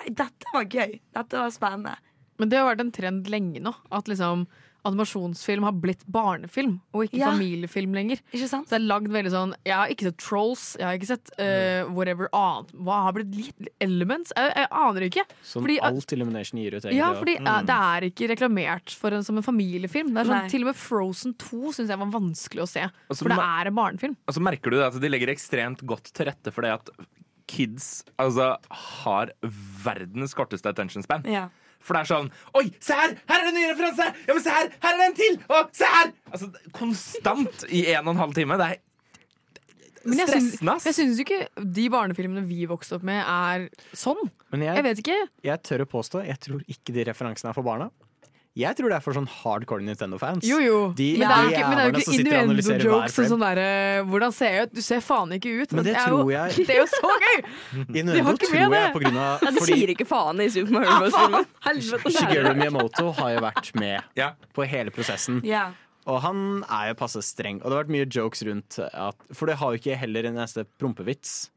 nei, dette var gøy. Dette var spennende. Men det har vært en trend lenge nå. At liksom animasjonsfilm har blitt barnefilm, og ikke Ja. familiefilm lenger. Ikke sant? Så det er lagd veldig sånn Jeg har ikke sett Trolls, jeg har ikke sett uh, whatever annet. Hva har blitt litt Elements? Jeg, jeg aner ikke. Som Fordi- alt Illumination gir ut, egentlig. Ja, fordi mm. Det er ikke reklamert for en, som en familiefilm. Det er sånn, Nei. til og med Frozen 2 syns jeg var vanskelig å se. Altså, For det er en barnefilm. Og så merker du det at de legger ekstremt godt til rette for det at kids altså, har verdens korteste attention span. Ja. For det er sånn Oi, se her! Her er det en ny referanse! Ja, men se her! Her er det en til! Og se her! Altså, konstant i en og en halv time. Det er Men jeg syns, stressende, ass. jeg syns ikke de barnefilmene vi vokste opp med, er sånn. Men Jeg jeg, vet ikke. jeg tør å påstå, jeg tror ikke de referansene er for barna. Jeg tror det er for sånn hardcore Nintendo-fans. Jo, jo. De men det er jo ikke, men det er jo ikke innuendo-jokes og sånn derre Hvordan ser jeg ut? Du ser faen ikke ut. Men det er tror jo, jeg Det er jo så gøy! Innuendo tror jeg det. på grunn av Ja, de fordi sier ikke faen i Super Mario Bros. Helvete. Shigeru Miyamoto har jo vært med Ja. på hele prosessen. Ja. Og han er jo passe streng. Og det har vært mye jokes rundt at For det har jo ikke heller en eneste prompevits.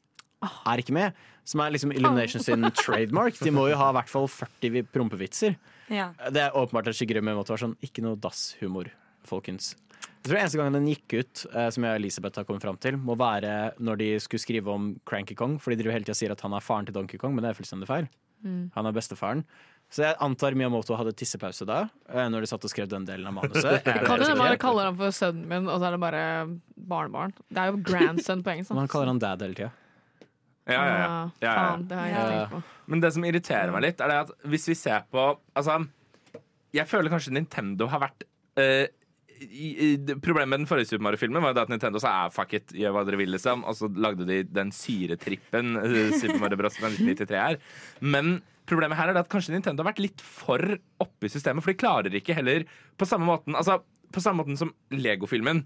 Er ikke med. Som er liksom Illumination sin trademark. De må jo ha i hvert fall 40 prompevitser. Ja. Det er åpenbart at Shigeru Miyamoto var sånn Ikke noe dasshumor, folkens. Jeg tror eneste gangen den gikk ut, eh, som jeg og Elisabeth har kommet fram til, må være når de skulle skrive om Cranky Kong. For de driver hele tida sier at han er faren til Donkey Kong, men det er fullstendig feil. Han er bestefaren. Så jeg antar Miyamoto hadde tissepause da, eh, når de satt og skrev den delen av manuset. Jeg Kan du bare kalle han for sønnen min, og så er det bare barnebarn? Det er jo grandson på engelsk. Men han kaller han dad hele tida. Ja, ja, ja. ja, ja. Faen, det har jeg Ja. tenkt på. Men det som irriterer meg litt, er det at hvis vi ser på Altså, jeg føler kanskje Nintendo har vært uh, i, i, Problemet med den forrige Super Mario-filmen var jo at Nintendo sa ah, fuck it, gjør hva dere vil, liksom. Og så lagde de den syretrippen Super Mario Bros. 1993 er. Men problemet her er at kanskje Nintendo har vært litt for oppe i systemet, for de klarer ikke heller på samme måten Altså, på samme måten som Lego-filmen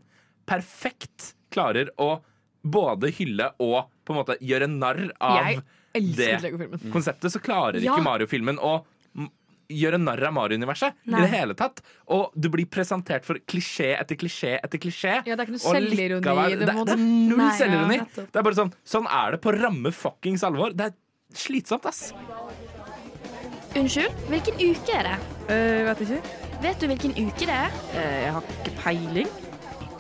perfekt klarer å både hylle og på en måte gjøre narr av Jeg det konseptet, så klarer Ja. ikke Mario-filmen å gjøre narr av Mario-universet i det hele tatt. Og du blir presentert for klisjé etter klisjé etter klisjé. Ja, det er ikke noe selvironi likevel- det, det, det er null ja, selvironi. det er bare sånn Sånn er det på ramme fuckings alvor. Det er slitsomt, ass. Unnskyld, hvilken uke er det? Uh, vet ikke. Vet du hvilken uke det er? Uh, jeg har ikke peiling.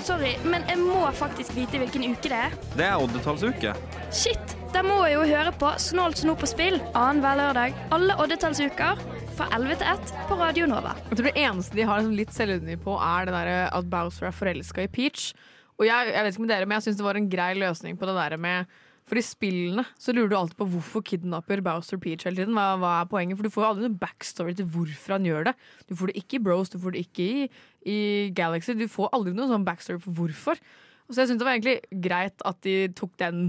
Sorry, men jeg må faktisk vite hvilken uke det er. Det er oddetallsuke. Shit, da må jeg jo høre på Snålt snop på spill annenhver lørdag alle oddetallsuker fra 11 til 1 på Radio Nova. Jeg tror det eneste de har liksom litt selvironi på, er det der at Bowser er forelska i Peach. Og jeg, jeg vet ikke med dere, men jeg syns det var en grei løsning på det der med For i spillene så lurer du alltid på hvorfor kidnapper Bowser Peach hele tiden. Hva, hva er poenget? For du får jo aldri noen backstory til hvorfor han gjør det. Du får det ikke i Bros, du får det ikke i, i Galaxy. Du får aldri noen sånn backstory for hvorfor. Så jeg syns det var egentlig greit at de tok den,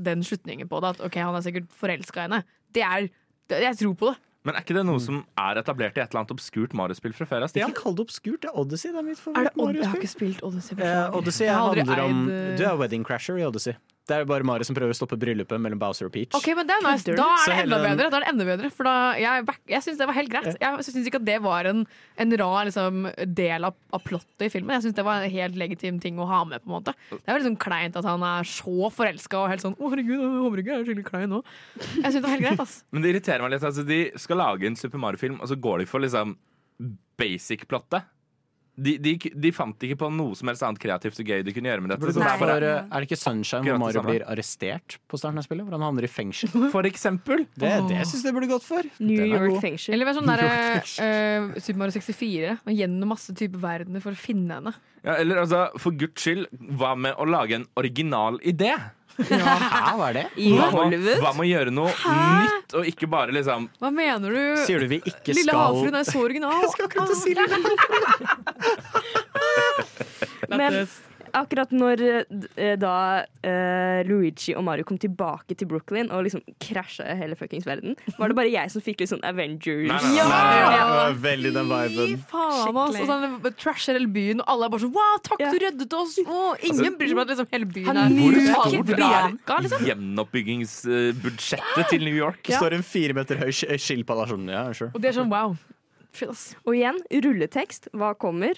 den slutningen på det. At ok, han er sikkert forelska i henne. Det er det, Jeg tror på det. Men er ikke det noe som er etablert i et eller annet obskurt Mario-spill fra før av, Stian? Ikke kall det obskurt. Det er Odyssey. Det er mitt favoritt-Mario-spill. Jeg har ikke spilt Odyssey. Eh. Odyssey handler om eh, Du er wedding crasher i Odyssey. Det er bare Mari som prøver å stoppe bryllupet mellom Bowser og Peach. Ok, men det er nice. Da er det enda bedre. Da er det enda bedre For da, jeg, jeg syns det var helt greit. Jeg syns ikke at det var en, en rar liksom, del av, av plottet i filmen. Jeg syns det var en helt legitim ting å ha med. på en måte Det er jo liksom kleint at han er så forelska og helt sånn Å, herregud, jeg håper ikke jeg er skikkelig klein nå. Jeg syns det var helt greit. ass Men det irriterer meg litt. Altså, de skal lage en Super Mario-film, og så går de for liksom basic-plottet. De, de, de fant ikke på noe som helst annet kreativt og gøy de kunne gjøre med dette. Så det er bare, eh, er det ikke Sunshine hvor Mario blir arrestert på starten av spillet? Hvor han havner i fengsel? for eksempel. Det, det syns jeg burde gått for. New York fengsel. Eller sånn derre uh, Super Mario 64 og gjennom masse typer verdener for å finne henne. Ja, eller altså, for guds skyld, hva med å lage en original idé? Hæ, hva er det? I Hva med, Hollywood. hva med å gjøre noe nytt, og ikke bare liksom Hva mener du? Sier du vi ikke Lille skal havfruen er så original. Jeg skal akkurat si Men akkurat når eh, da uh, Luigi og Mario kom tilbake til Brooklyn og liksom krasja hele fuckings verden, var det bare jeg som fikk litt sånn Avengers Nei, nei, nei. Ja! Det var veldig den Fy viben. faen, ass. Og sånn, trasher hele byen, og alle er bare sånn Wow, takk, Ja. du reddet oss! Oh, ingen bryr seg om at liksom, hele byen er Hvor stort vraka, liksom. er gjenoppbyggingsbudsjettet til New York? Det står en fire meter høy sk- skilpadde der sånn. Ja, sure. Og det er sånn wow. Og igjen, rulletekst. Hva kommer?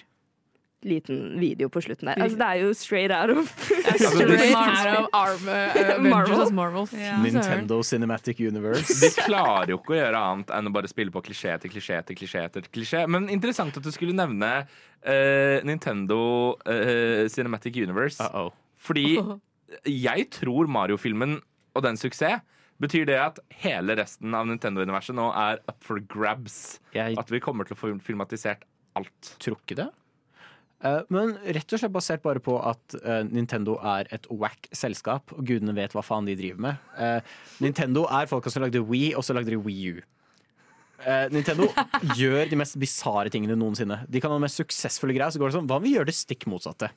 Liten video på slutten der. Altså, det er jo straight out of Straight out of uh, Avengers Marvel. Nintendo Cinematic Universe. de klarer jo ikke å gjøre annet enn å bare spille på klisjé til klisjé til klisjé. til klisjé Men interessant at du skulle nevne uh, Nintendo uh, Cinematic Universe. Uh-oh. Fordi jeg tror Mario-filmen og den suksess betyr det at hele resten av Nintendo-universet nå er up for grabs. Jeg At vi kommer til å få filmatisert alt. tror ikke det. Eh, men rett og slett basert bare på at eh, Nintendo er et wack selskap, og gudene vet hva faen de driver med. Eh, Nintendo er folka som lagde Wii, og så lagde de Wii U. Nintendo gjør de mest bisarre tingene noensinne. De kan ha de mest suksessfulle greier, så går det sånn Hva om vi gjør det stikk motsatte?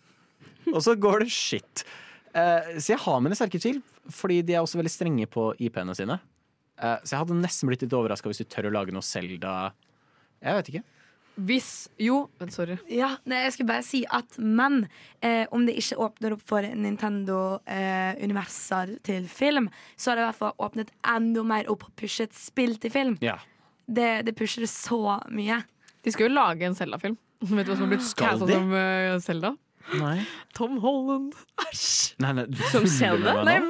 Og så går det shit. Så jeg har mine sterke tvil, fordi de er også veldig strenge på IP-ene sine. Så jeg hadde nesten blitt litt overraska hvis de tør å lage noe Selda Jeg vet ikke. Hvis Jo, men sorry. Ja, nei, jeg skulle bare si at Men eh, om det ikke åpner opp for Nintendo-universer til film, så har det i hvert fall åpnet enda mer opp og pushet spill til film. Ja. Det, det pusher det så mye. De skal jo lage en Zelda-film. Vet du hva som har blitt casta som uh, Zelda? Nei. Tom Holland. Nei, nei, Som Zelda? Nei, nå?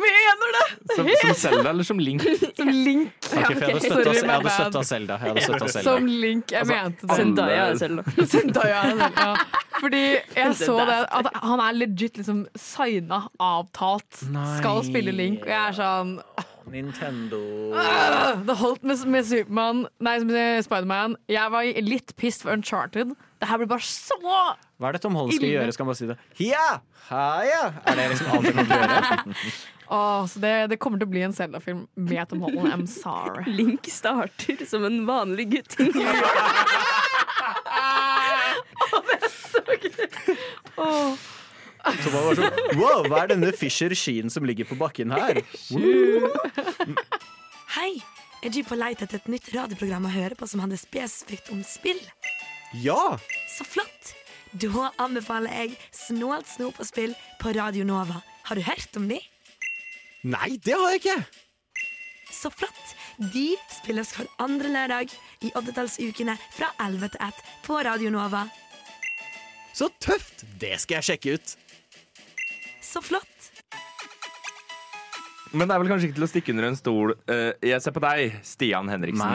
Som, som Zelda eller som Link? Som Link. Okay, for jeg hadde støtta jeg hadde støtta Zelda. Jeg hadde støtta Zelda. Som Link. Jeg Altså, mente det. Zendaya er Zelda. Zendaya er Zelda. ja. Fordi jeg så det at han er legit liksom signa, avtalt, Nei. skal spille Link. Og jeg er sånn Nintendo Det holdt med, med Supermann Nei, med Spiderman. Jeg var litt pissed for Uncharted. Det her blir bare så Hva er det Tom Holland skal gjøre? Skal han bare si det? Ja! Heia! Er det liksom alt han kan gjøre? Åh, så det, det kommer til å bli en Zelda-film med Tom Holland. I'm sorry. Link starter som en vanlig gutt i New York. så var sånn Wow, hva er denne Fisher Sheen som ligger på bakken her? Hei! Er du på leit etter et nytt radioprogram å høre på som handler spesifikt om spill? Ja! Så flott! Da anbefaler jeg Snålt snop og spill på Radio Nova. Har du hørt om de? Nei, det har jeg ikke! Så flott! De spilles hver andre lørdag i oddetallsukene fra 11 til 1 på Radio Nova. Så tøft! Det skal jeg sjekke ut. Så flott! Men det er vel kanskje ikke til å stikke under en stol. Eh, jeg ser på deg, Stian Henriksen.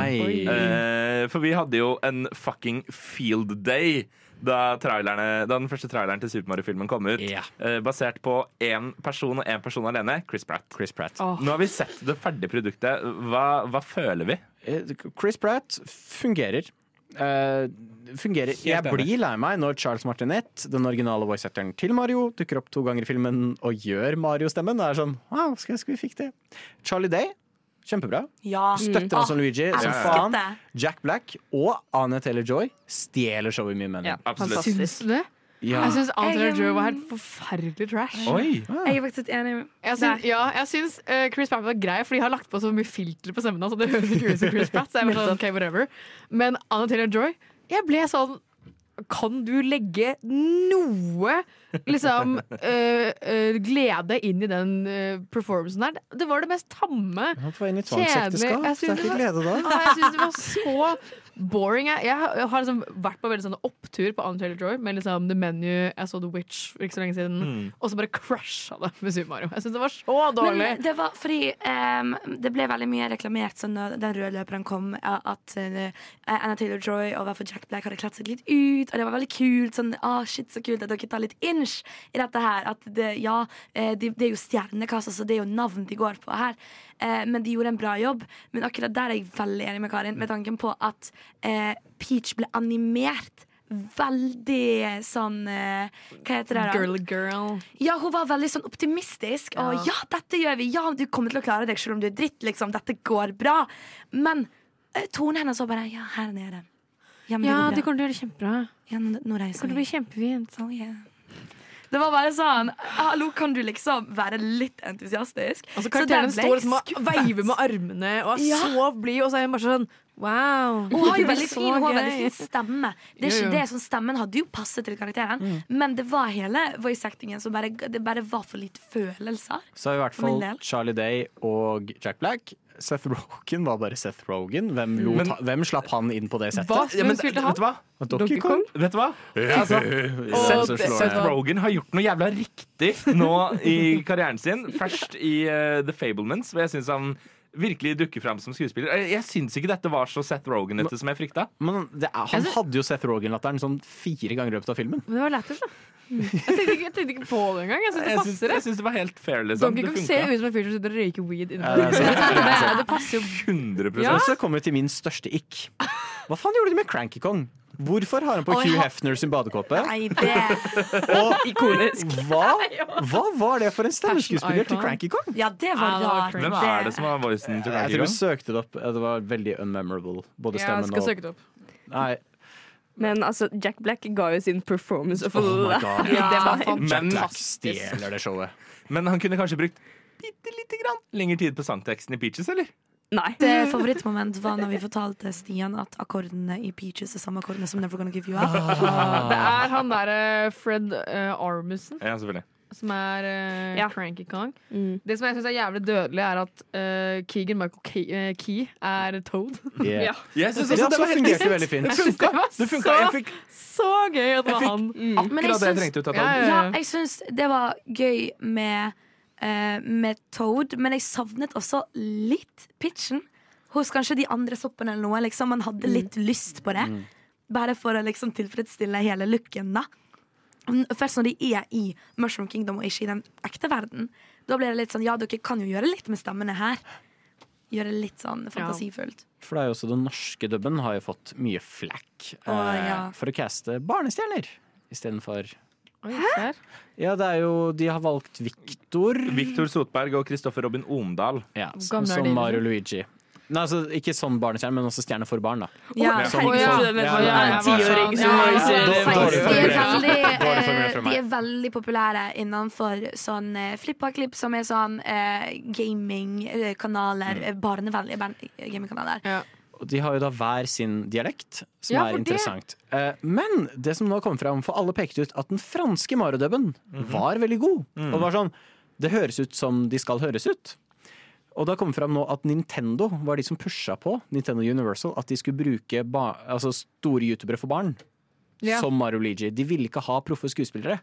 Eh, for vi hadde jo en fucking field day da, trailerne, den første traileren til Super Mario-filmen kom ut. Yeah. Basert på én person og én person alene. Chris Pratt. Chris Pratt. Oh. Nå har vi sett det ferdige produktet. Hva, hva føler vi? Eh, Chris Pratt fungerer. Uh, fungerer. Jeg blir lei meg når Charles Martinet, den originale voice-setteren til Mario, dukker opp to ganger i filmen og gjør Mario-stemmen. Det er sånn Wow, skal jeg, skal vi fikk det. Charlie Day, kjempebra. Ja. Støtter han som Luigi som faen. Jack Black og Anne Taylor-Joy stjeler showet i mine mener. Ja, Absolutt. Syns du det? Ja. Jeg syns Anne Taylor-Joy var helt forferdelig trash. Oi! Jeg er faktisk enig. Jeg syns, ja, jeg syns uh, Chris Pratt var grei, for de har lagt på så mye filter på stemmen hans. Altså, Det høres ikke ut som Chris Pratt. Så jeg var sånn, whatever. Men Anne Taylor-Joy, jeg ble sånn Kan du legge noe liksom øh, øh, glede inn i den øh, performancen der? Det var det mest tamme. Tvangsekteskap. Jeg Det er ikke det glede da. Jeg synes det var så boring. Jeg, jeg har- liksom vært på veldig sånn opptur på Anna Taylor-Joy med liksom The Menu, jeg så The Witch for ikke så lenge siden, Mm. og så bare crasha det med Super Mario. Jeg syns det var så dårlig. Men det var fordi um, det ble veldig mye reklamert sånn når den røde løperen kom, at uh, Anna Taylor-Joy og hvert fall Jack Black hadde kledd seg litt ut, og det var veldig kult. Sånn, ah, shit, så kult at dere tar litt inch i dette her. At det, ja, eh, det, det er jo stjernekast, så det er jo navn de går på her. Eh, men de gjorde en bra jobb. Men akkurat der er jeg veldig enig med Karin, med tanken på at eh, Peach ble animert. Veldig sånn eh, Hva heter det? da? Girly girl. Ja, hun var veldig sånn optimistisk. Og Ja. ja, dette gjør vi. Ja, du kommer til å klare deg selv om du er dritt. Liksom. Dette går bra. Men eh, tonen hennes var bare Ja, her nede. Ja, men Ja, det de går bra. kommer til å gjøre det kjempebra. Ja, nå, nå Det reiser kommer til å vi. bli kjempefint. Oh, yeah. Det var bare sånn Hallo, kan du liksom være litt entusiastisk? Altså, karakteren står liksom og veiver med armene og er Ja. så blid, og så er hun bare sånn wow. Hun har jo veldig fin, hun har veldig fin stemme. Det er ikke det som Stemmen hadde jo passet til karakteren, men det var hele voice-actingen som bare, det bare var for lite følelser. Så har vi i hvert fall. Charlie Day og Jack Black. Seth Rogan var bare Seth Rogan. Hvem, lot, Men- han- hvem slapp han inn på det settet? Hva? Ja, men, Hvem han? vet du hva? Donkey Kong? Vet du hva? Altså, Og Seth, Seth Rogen har gjort noe jævla riktig nå i karrieren sin. Først i uh, The Fablements, hvor jeg syns han virkelig dukker fram som skuespiller. Jeg, jeg syns ikke dette var så Seth Rogan-ete som jeg frykta. Men det er, han hadde jo Seth Rogan-latteren sånn fire ganger i løpet av filmen. Men det var lættis, da. Jeg tenkte, ikke, jeg tenkte ikke på det engang. Jeg syns det Jeg passer. Synes, jeg det. syns det var helt fair, liksom. Donkey Kong ser ut som en fyr som sitter og røyker weed inne Ja, det det, det passer jo 100 Ja. Og så kommer vi til min største ikk. Hva faen gjorde de med Cranky Kong? Hvorfor har han på Hugh Hefner sin badekåpe? Nei, det Og Ikonisk. hva, hva var det for en stemmeskuespiller til. Cranky Kong? Ja, det var rart. Hvem er det som har voicen til Jeg tror vi søkte det opp. Det var veldig unmemorable. Både Jeg stemmen skal og søke det opp. Nei. Men altså, Jack Black ga jo sin performance of Oh my. God. Ja, det var. Men- fantastisk. showet. Men han kunne kanskje brukt bitte lite grann lengre tid på sangteksten i Peaches, eller? Nei. Det favorittmoment var når vi fortalte Stian at akkordene i Peaches er samme akkordene som Never Gonna Give You Up. Ah, Det er han derre Fred uh, Armussen Ja, selvfølgelig. som er uh, Ja. Cranky Kong. Mm. Det som jeg syns er jævlig dødelig, er at uh, Keegan Michael Key, eh, Key er Toad. Yeah. Ja. Jeg syns også det så var helt fungerte veldig fint. Det funka. Det funka. så- fikk Så gøy at det var han. Men jeg akkurat det jeg trengte ut av ja, Ja, jeg syns det var gøy med, eh, med Toad, men jeg savnet også litt pitchen. Hos kanskje de andre soppene eller noe. Liksom, man hadde litt lyst på det. Bare for å liksom tilfredsstille hele looken, da. Først når de er i Mushroom Kingdom og ikke i den ekte verden, da blir det litt sånn Ja, dere kan jo gjøre litt med stemmene her. Gjøre det litt sånn fantasifullt. For det er jo også den norske dubben har jo fått mye flack eh, ja. for å caste barnestjerner istedenfor Ser. Ja, det er jo De har valgt Victor. Victor Sotberg og Kristoffer Robin Omdal. Ja, som, som Mario liksom? Luigi. Nei, altså Ikke sånn barnestjerne, men også stjerne for barn. da Ja. Dårlig De er, veldig, eh, populære innenfor sånn eh, flippa-klipp, som er sånn eh, gamingkanaler. mm. Barnevennlige ban- gamingkanaler. Ja. Og de har jo da hver sin dialekt, som Ja, er interessant. det-. Eh, men det som nå kommer fram, for alle pekte ut at den franske marodubben mm -hmm. var veldig god. Og det var sånn, det høres ut som de skal høres ut. Og det har kommet fram nå at Nintendo var de som pusha på Nintendo Universal at de skulle bruke ba altså store youtubere for barn Ja. som Mario Luigi. De ville ikke ha proffe skuespillere.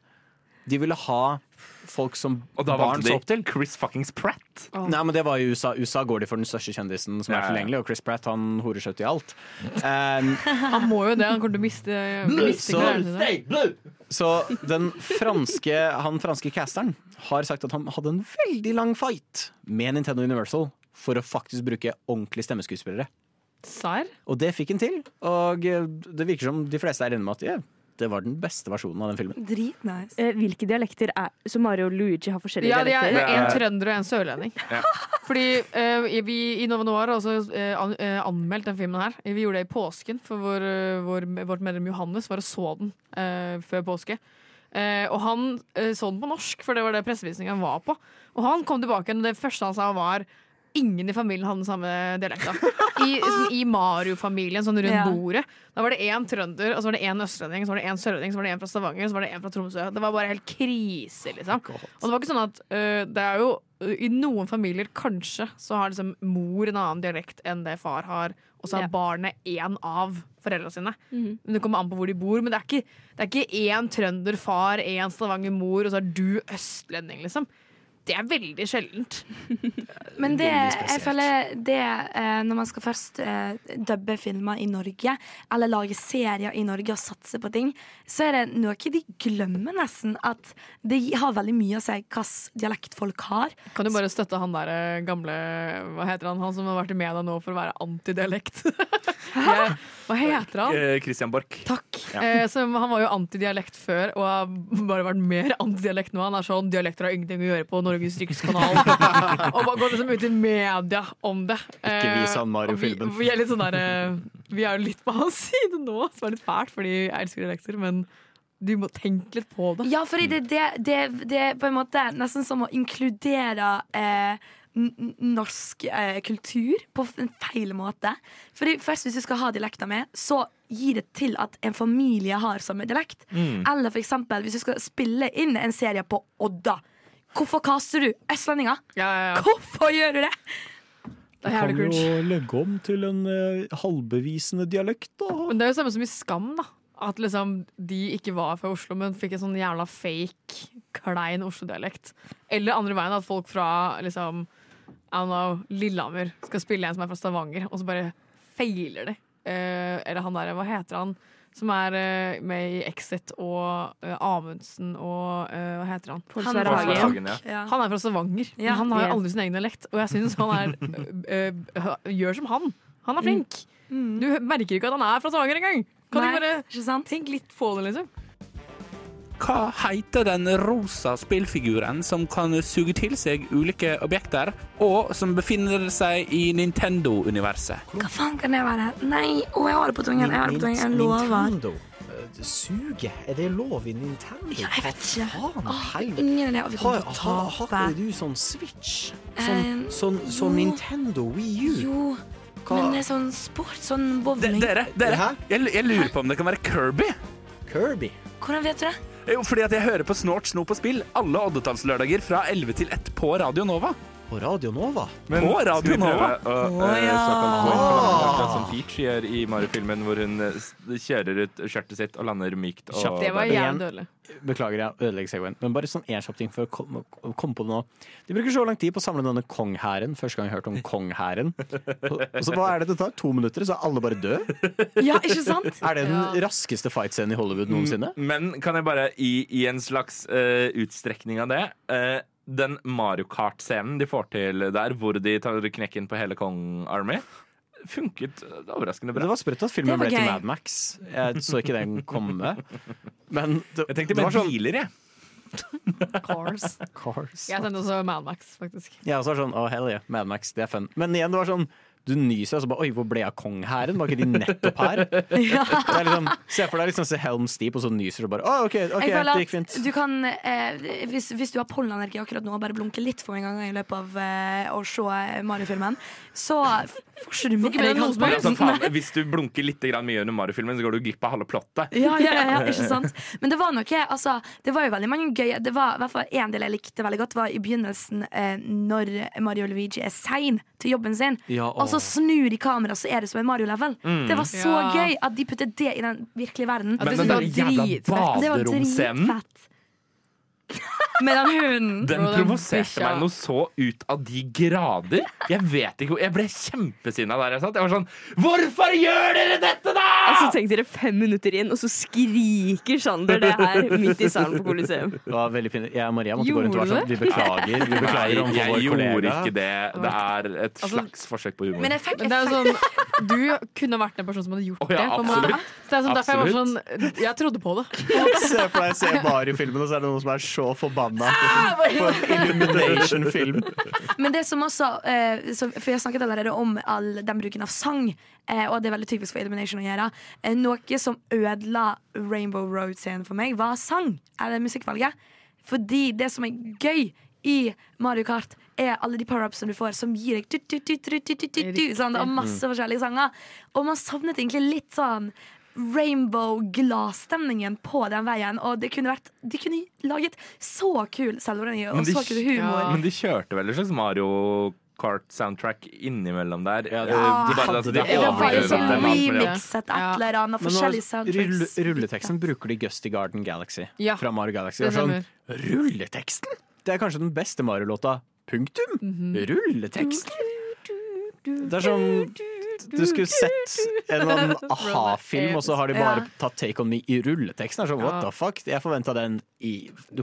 De ville ha folk som Og da barn valgte så opp de til. Chris fuckings Pratt. Nei, men det var i USA. USA går de for den største kjendisen som Ja, er tilgjengelig, og Chris Pratt han horer seg ut i alt. Um, Han må jo det. Han kommer til å miste, miste Så- så den franske, han franske casteren har sagt at han hadde en veldig lang fight med Nintendo Universal for å faktisk bruke ordentlige stemmeskuespillere. Serr? Og det fikk han til, og det virker som de fleste er enige med at ja, det var den beste versjonen av den filmen. Dritnice. Eh, Hvilke dialekter er Så Mario og Luigi har forskjellige Ja, er, det dialekter? er en er- trønder og en sørlending. Ja. Fordi eh, vi i Nova Noir har også eh, an, eh, anmeldt den filmen her. Vi gjorde det i påsken, for vår, eh, vår, vårt medlem Johannes var og så den eh, før påske. Eh, og han eh, så den på norsk, for det var det pressevisningen var på. Og han kom tilbake, og det første han sa var Ingen i familien hadde den samme dialekta. I, sånn, i Mario-familien, sånn rundt Ja. bordet. Da var det én trønder, og så var det én østlending, så var det én sørlending, så var det én fra Stavanger, så var det én fra Tromsø. Det var bare helt krise, liksom. Og det var ikke sånn at uh, det er jo I noen familier kanskje så har liksom mor en annen dialekt enn det far har, og så har Ja. barnet én av foreldra sine. Mm. Det kommer an på hvor de bor. Men det er ikke, det er ikke én trønder far, én Stavanger mor, og så er du østlending, liksom. Det er veldig sjeldent. Men det, jeg føler det eh, når man skal først eh, dubbe filmer i Norge, eller lage serier i Norge og satse på ting, så er det noe de glemmer nesten. At det har veldig mye å si hvilken dialekt folk har. Kan du bare støtte han der øh, gamle Hva heter han? Han som har vært i media nå for å være antidialekt. Hva heter han? Eh, Christian Borch. Takk. Ja. så han var jo antidialekt før, og har bare vært mer antidialekt nå. Han er sånn 'dialekter har ingenting å gjøre på Norges rikskanal'. og bare går liksom ut i media om det. Ikke vi vis han Mario-filmen. Vi, vi er litt sånn der eh, Vi er jo litt på hans side nå, som er litt fælt, fordi jeg elsker dialekter, men du må tenke litt på det. Ja, for det, det, det, det er på en måte nesten som å inkludere eh, norsk eh, kultur på en feil måte. Fordi først Hvis du skal ha dialekta med, så gir det til at en familie har samme dialekt. Eller for eksempel hvis du skal spille inn en serie på Odda. Hvorfor kaster du østlendinger? Ja, ja, ja. Hvorfor gjør du det? Det er jævlig cringe. legge om til en halvbevisende dialekt, da. Men det er jo samme som i Skam, da. At liksom de ikke var fra Oslo, men fikk en sånn jævla fake, klein Oslo-dialekt. Eller andre veien, at folk fra liksom, I don't know, Lillehammer skal spille en som er fra Stavanger, og så bare feiler de. Eh, eller han der, hva heter han, som er eh, med i Exit og eh, Amundsen og eh, Hva heter han? Sverre Hagen. Hagen, ja. Ja. Han er fra Stavanger, Ja. men han har jo aldri sin egen dialekt. Og jeg syns han er Gjør som han. Han er flink. Du merker ikke at han er fra Stavanger engang. Kan Nei, du bare tenk tenke litt på det, liksom? Hva heter den rosa spillfiguren som kan suge til seg ulike objekter, og som befinner seg i Nintendo-universet? Hva faen kan det være? Nei, å, jeg har det på tungen. Jeg har det på tungen. Jeg lover. Nintendo. Eh, Suge? Er det lov i Nintendo? Ja, jeg vet ikke. Faen, Åh, ingen idé. Vi Har, kommer til å tape. har ikke du sånn Switch? Eh, Sånn, sånn, sånn. Nintendo Wii U? Jo, Hva- men det er sånn sport, sånn bowling. dere, dere jeg, jeg lurer på om det kan være Kirby? Kirby? Hvordan vet du det? Jo, fordi at jeg hører på Snort, snop og spill alle oddetallslørdager fra 11 til 1 på Radio Nova. På Radio Nova? Men På Radio Nova? å uh, eh, ja. akkurat som Peach gjør i Mario-filmen, hvor hun eh, kjører ut skjørtet sitt og lander mykt. Og Kjapt. Det var jævlig dårlig. Beklager, jeg ødelegger segwayen. Men bare sånn én kjapp ting for å komme, komme på det nå. De bruker så lang tid på å samle denne konghæren. Første gang jeg hørte om konghæren. Og så hva er det det tar? To minutter, så er alle bare døde? Ja, ikke sant? Er det den raskeste fightscenen i Hollywood noensinne? Men kan jeg bare, i, i en slags uh, utstrekning av det eh, Den Mario Kart-scenen de får til der, hvor de tar knekken på hele Kong Army funket overraskende bra. Det var sprøtt at filmen ble til. Mad Max. Jeg så ikke den komme. Men det, Jeg tenkte mer var sånn biler, jeg. Cars. Cars. Jeg tenkte også Mad Max, faktisk. Ja, og så var det sånn, oh, hell yeah, Mad Max, det er fun. Men igjen, det var sånn du nyser, og så bare Oi, hvor ble jeg av konghæren? Var ikke de nettopp her? Det er liksom, Se for deg liksom se Helms Deep, og så nyser du bare. Å, OK, ok, Jeg det gikk fint. du kan, eh, hvis, hvis du har pollenallergi akkurat nå og bare blunker litt for en gang i løpet av eh, å se Mario-filmen, så får du mye? altså, hvis du blunker litt grann mye under Mario-filmen, så går du glipp av halve plottet. Ja, ja, ja, ja, ikke sant? Men det var noe altså, Det var jo veldig mange gøye Det var i hvert fall en del jeg likte veldig godt, var i begynnelsen eh, når Mario og Luigi er sein til jobben sin. Ja, Og så snur de kameraet, så er det som en Mario-level. Det var så Ja. gøy at de puttet det i den virkelige verden. Men det men, det, var jævla dritfett. Det var dritfett. Med den hunden. den provoserte meg noe så ut av de grader. Jeg vet ikke Jeg ble kjempesinna der jeg satt. Jeg var sånn Hvorfor gjør dere dette, da?! Og så tenkte dere fem minutter inn, og så skriker Sander det her midt i salen på Coliseum. Det var veldig pinlig. Jeg og Maria måtte gå rundt og være sånn Vi beklager. Vi beklager Nei, jeg gjorde kollega. ikke det. Det er et Altså- slags forsøk på humor. Men jeg fikk, Men det er jo sånn, du kunne vært den personen som hadde gjort oh, ja, det. Det er sånn, derfor jeg var sånn Jeg trodde på det. Se for deg se Mario-filmen, og så er det noen som er så så forbanna ah, på Illumination-film. Men det som også eh, For jeg snakket allerede om all den bruken av sang, eh, og det er veldig typisk for Illumination å gjøre. Eh, noe som ødela Rainbow Road-scenen for meg, var sang. Eller musikkvalget. Fordi det som er gøy i Mario Kart, er alle de power-upsene du får, som gir deg sånn, Og masse forskjellige sanger. Og man savnet egentlig litt sånn rainbow-glasstemningen på den veien. Og det kunne vært De kunne laget så kul selvironi og de- så kul humor. Ja. Men de kjørte vel en slags Mario Kart-soundtrack innimellom der. Ja, det, de det bare altså, de det. Var så sånn remixet et eller annet. Forskjellige soundtracks. rulleteksten bruker de Gusty Garden Galaxy Ja, fra Mario Galaxy. det er sånn, rulleteksten! Det er kanskje den beste Mario-låta. Punktum! Mhm. Rulleteksten! Det er sånn Du skulle sett en eller annen a-ha-film, og så har de bare tatt Take On Me i rulleteksten. Sånn, what the fuck? Jeg forventa den i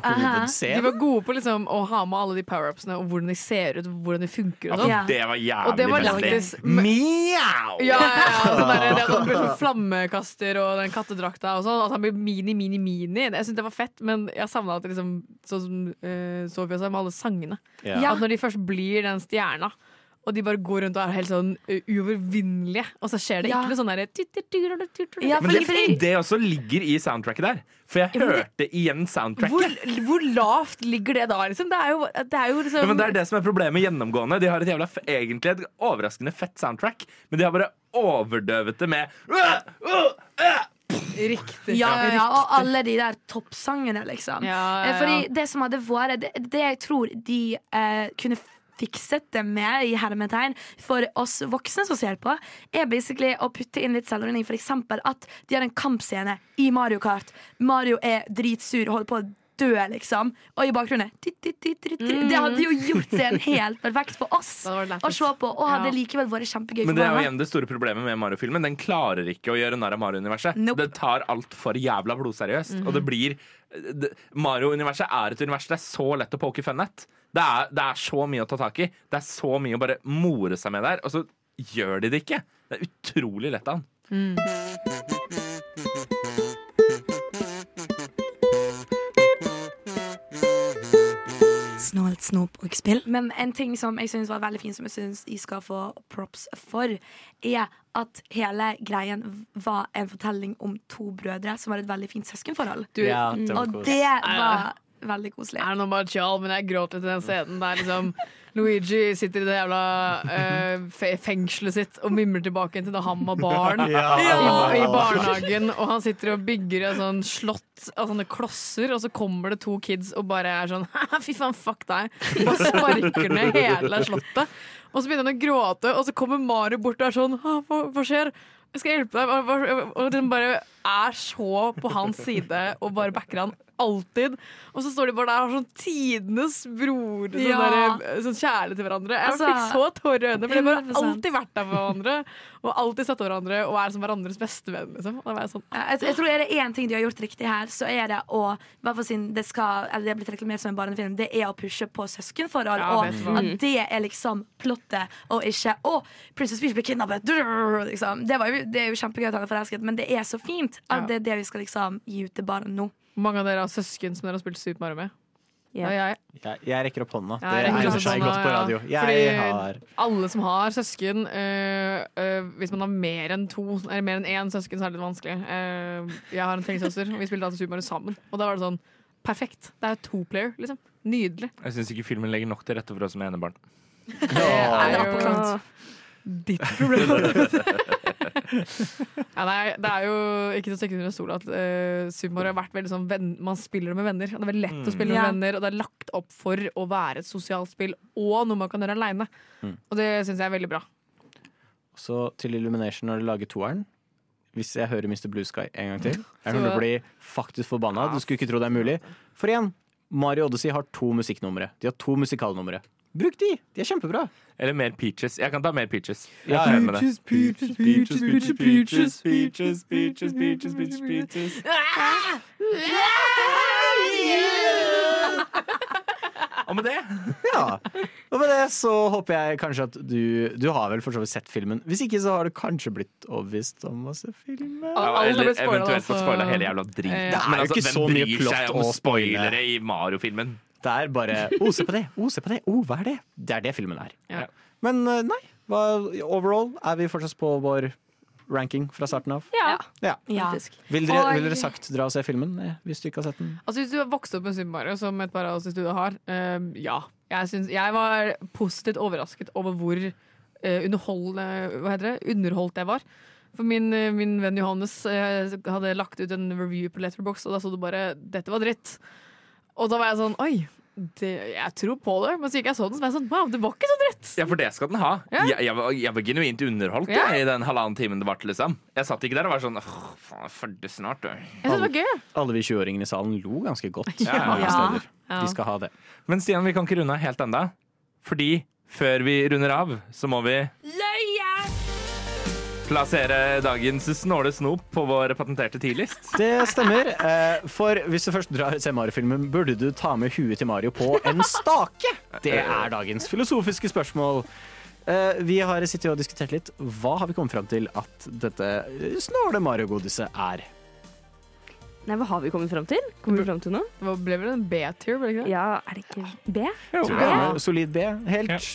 Aha. De var gode på liksom, å ha med alle de power-upsene og hvordan de ser ut. Hvordan de funker og sånn. Ja. Det var jævlig Og det var faktisk Mjau! Ja, ja, ja. Sånn der, det han blir sånn flammekaster og den kattedrakta og sånn. At han blir mini, mini, mini. Jeg syns det var fett, men jeg savna at det liksom, sånn som uh, Sofia sa, med alle sangene. Ja. At når de først blir den stjerna, og de bare går rundt og er helt sånn uovervinnelige, og så skjer det Ja. ikke noe sånn derre Ja, Men det, det også ligger i soundtracket der. For jeg Ja, hørte det- igjen soundtracket. hvor, hvor lavt ligger det da, liksom? Det er jo, det er jo liksom Ja, men det er det som er problemet gjennomgående. De har et jævla, egentlig et overraskende fett soundtrack, men de har bare overdøvet det med riktig. ja, ja, ja, og alle de der toppsangene, liksom. Ja, ja, Eh, ja. Fordi det som hadde vært Det, det jeg tror de eh, kunne fikset det med i hermetegn for oss voksne som ser på, er basically å putte inn litt selvironi. Eksempel at de har en kampscene i Mario Kart. Mario er dritsur og holder på å dø, liksom. Og i bakgrunnen. Det hadde jo gjort scenen helt perfekt for oss å se på, og hadde likevel vært kjempegøy Men det er jo igjen det store problemet med Mario-filmen. Den klarer ikke å gjøre narr av Mario-universet. Nope. Det tar altfor jævla blodseriøst. Og det blir Mario-universet er et univers det er så lett å poke fun at. Det er, det er så mye å ta tak i. Det er så mye å bare more seg med der, og så gjør de det ikke. Det er utrolig lett an. Snålt snop og spill. Men en ting som jeg synes var veldig fint, som jeg synes de skal få props for, er at hele greien var en fortelling om to brødre som har et veldig fint søskenforhold. Du, Ja, det Og det var veldig koselig. Er det noe bare tjall, men jeg gråt litt i den scenen der liksom Luigi sitter i det jævla eh, fengselet sitt og mimrer tilbake til da han var barn i, i barnehagen, og han sitter og bygger et sånn slott av sånne klosser, og så kommer det to kids og bare er sånn Fy faen, fuck deg. Og sparker ned hele slottet. Og så begynner han å gråte, og så kommer Mario bort og er sånn hva, hva skjer? Jeg skal hjelpe deg. Og den bare er så på hans side og bare backer han alltid. Og så står de bare der og har sånn tidenes bror, sånn, Ja. der, sånn kjærlighet til hverandre. Jeg Altså, fikk så tårer i øynene, for de har bare alltid vært der for hverandre. Og alltid støtta hverandre og er som hverandres bestevenn. Liksom. Sånn, Jeg, jeg tror er det én ting de har gjort riktig her, så er det å i hvert fall siden det, skal, eller det er blitt reklamert som en barnefilm, det er å pushe på søskenforhold. Ja, og at det er liksom plottet, og ikke 'Å, Princess Beach blir kidnappet'. Liksom. Det, var jo, det er jo kjempegøy at han er forelsket, men det er så fint at Ja. det er det vi skal liksom gi ut til barna nå. Hvor mange av dere har søsken som dere har spilt Super Mario med? Ja. Jeg. Jeg, jeg rekker opp hånda. Ja, Det egner seg godt på radio. Jeg Fordi- har Alle som har søsken øh, øh, Hvis man har mer enn to Eller mer enn én søsken, så er det litt vanskelig. Uh, jeg har en tvillingsøster, og vi spilte alltid Super Mario sammen. Og da var det sånn perfekt. Det er jo to player, liksom. Nydelig. Jeg syns ikke filmen legger nok til rette for oss som enebarn. Det er jo ditt problem. ja, nei, det er jo ikke til å stikke under stol at uh, Super har vært veldig sånn venn, Man spiller med venner. Det er veldig lett å spille Ja. med venner, og det er lagt opp for å være et sosialt spill og noe man kan gjøre aleine. Mm. Og det syns jeg er veldig bra. Så til Illumination når de lager toeren. Hvis jeg hører Mr. Blue Sky en gang til, jeg kommer til å bli faktisk forbanna. Du skulle ikke tro det er mulig. For igjen, Mario Odyssey har to musikknumre. De har to musikalnumre. Bruk de! De er kjempebra. Eller mer Peaches. Jeg kan ta mer Peaches. Ja, peaches. Peaches, peaches, peaches, peaches, peaches, peaches, peaches, peaches, peaches. Og med det Ja. Og med det så håper jeg kanskje at du Du har vel for så vidt sett filmen. Hvis ikke så har du kanskje blitt overbevist om å se filmen. Ja, Eller eventuelt fått altså. spoila hele jævla driten. Det er Men jo altså, ikke hvem så mye bryr plott seg om spoilere i Mario-filmen? Det er bare Å, se på det! Å, se på det! Å, hva er det? Det er det filmen er. Ja. Men eh, nei. Hva, overall er vi fortsatt på vår ranking fra starten av. Ja, Ja. Ja. Vil dere, vil dere sagt dra og se filmen eh, hvis du ikke har sett den? Altså Hvis du har vokst opp med Super Mario, som et par av oss i studio har, uh, ja. Jeg, synes, jeg var positivt overrasket over hvor uh, Hva heter det? underholdt jeg var. For min, min venn Johannes uh, hadde lagt ut en review på Letterbox, og da sto det bare 'dette var dritt'. Og da var jeg sånn Oi, det, jeg tror på det. Men så gikk jeg så den, så var jeg sånn Wow, det var ikke så dritt! Ja, for det skal den ha. Ja. Jeg, jeg, var, jeg var genuint underholdt Ja. jeg, i den halvannen timen det varte. Liksom. Jeg satt ikke der og var sånn Åh, faen, jeg er ferdig snart. Du. Jeg synes det var gøy. Alle vi 20-åringene i salen lo ganske godt. Ja. Ja. De skal ha det. Men Stian, vi kan ikke runde av helt enda Fordi før vi runder av, så må vi plassere dagens snåle snop på vår patenterte tidlist. Det stemmer. eh, For hvis du først drar se Mario-filmen, burde du ta med huet til Mario på en stake? Det er dagens filosofiske spørsmål. Eh, Vi har sittet og diskutert litt. Hva har vi kommet fram til at dette snåle Mario-godiset er? Nei, hva har vi kommet fram til? Kommer vi fram til noe? Det ble vel en B-tur, ble det ikke det? Ja, er det ikke B? Jo. Ja. Solid B. Helt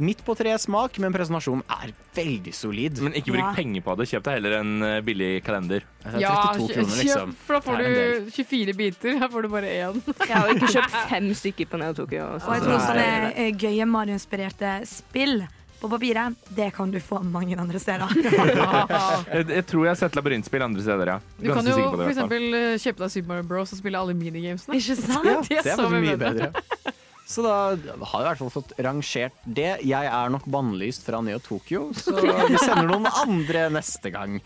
midt på treet smak, men presentasjonen er veldig solid. Men ikke bruk Ja. penger på det. Kjøp deg heller en eh, billig kalender. Er 32 kroner, liksom. for da får du 24 biter. Her får du bare én. Jeg har ikke kjøpt fem stykker på Neo Tokyo. Og jeg tror sånne gøye Mario-inspirerte spill på papiret, det kan du få mange andre steder. Jeg, jeg tror jeg har sett labyrintspill andre steder, ja. Du kan jo f.eks. eh, kjøpe deg Super Mario Bros og spille alle minigamesene. Ikke sant? Ja, det er det er så mye bedre. bedre. Så da har vi i hvert fall fått rangert det. Jeg er nok bannlyst fra Neo Tokyo, så vi sender noen andre neste gang.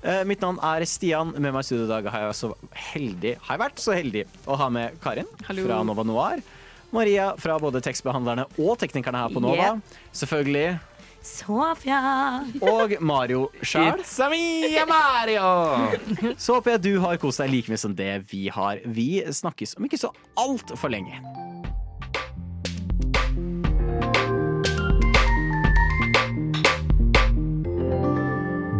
Eh, mitt navn er Stian. Med meg i studio i dag har jeg, så heldig, har jeg vært så heldig å ha med Karin Hallo. fra Nova Noir. Maria fra både tekstbehandlerne og teknikerne her på Nova. Yeah. Selvfølgelig. Sofia! Og Mario sjøl. It's me, Mario! Så håper jeg du har kost deg like mye som det vi har. Vi snakkes om ikke så altfor lenge.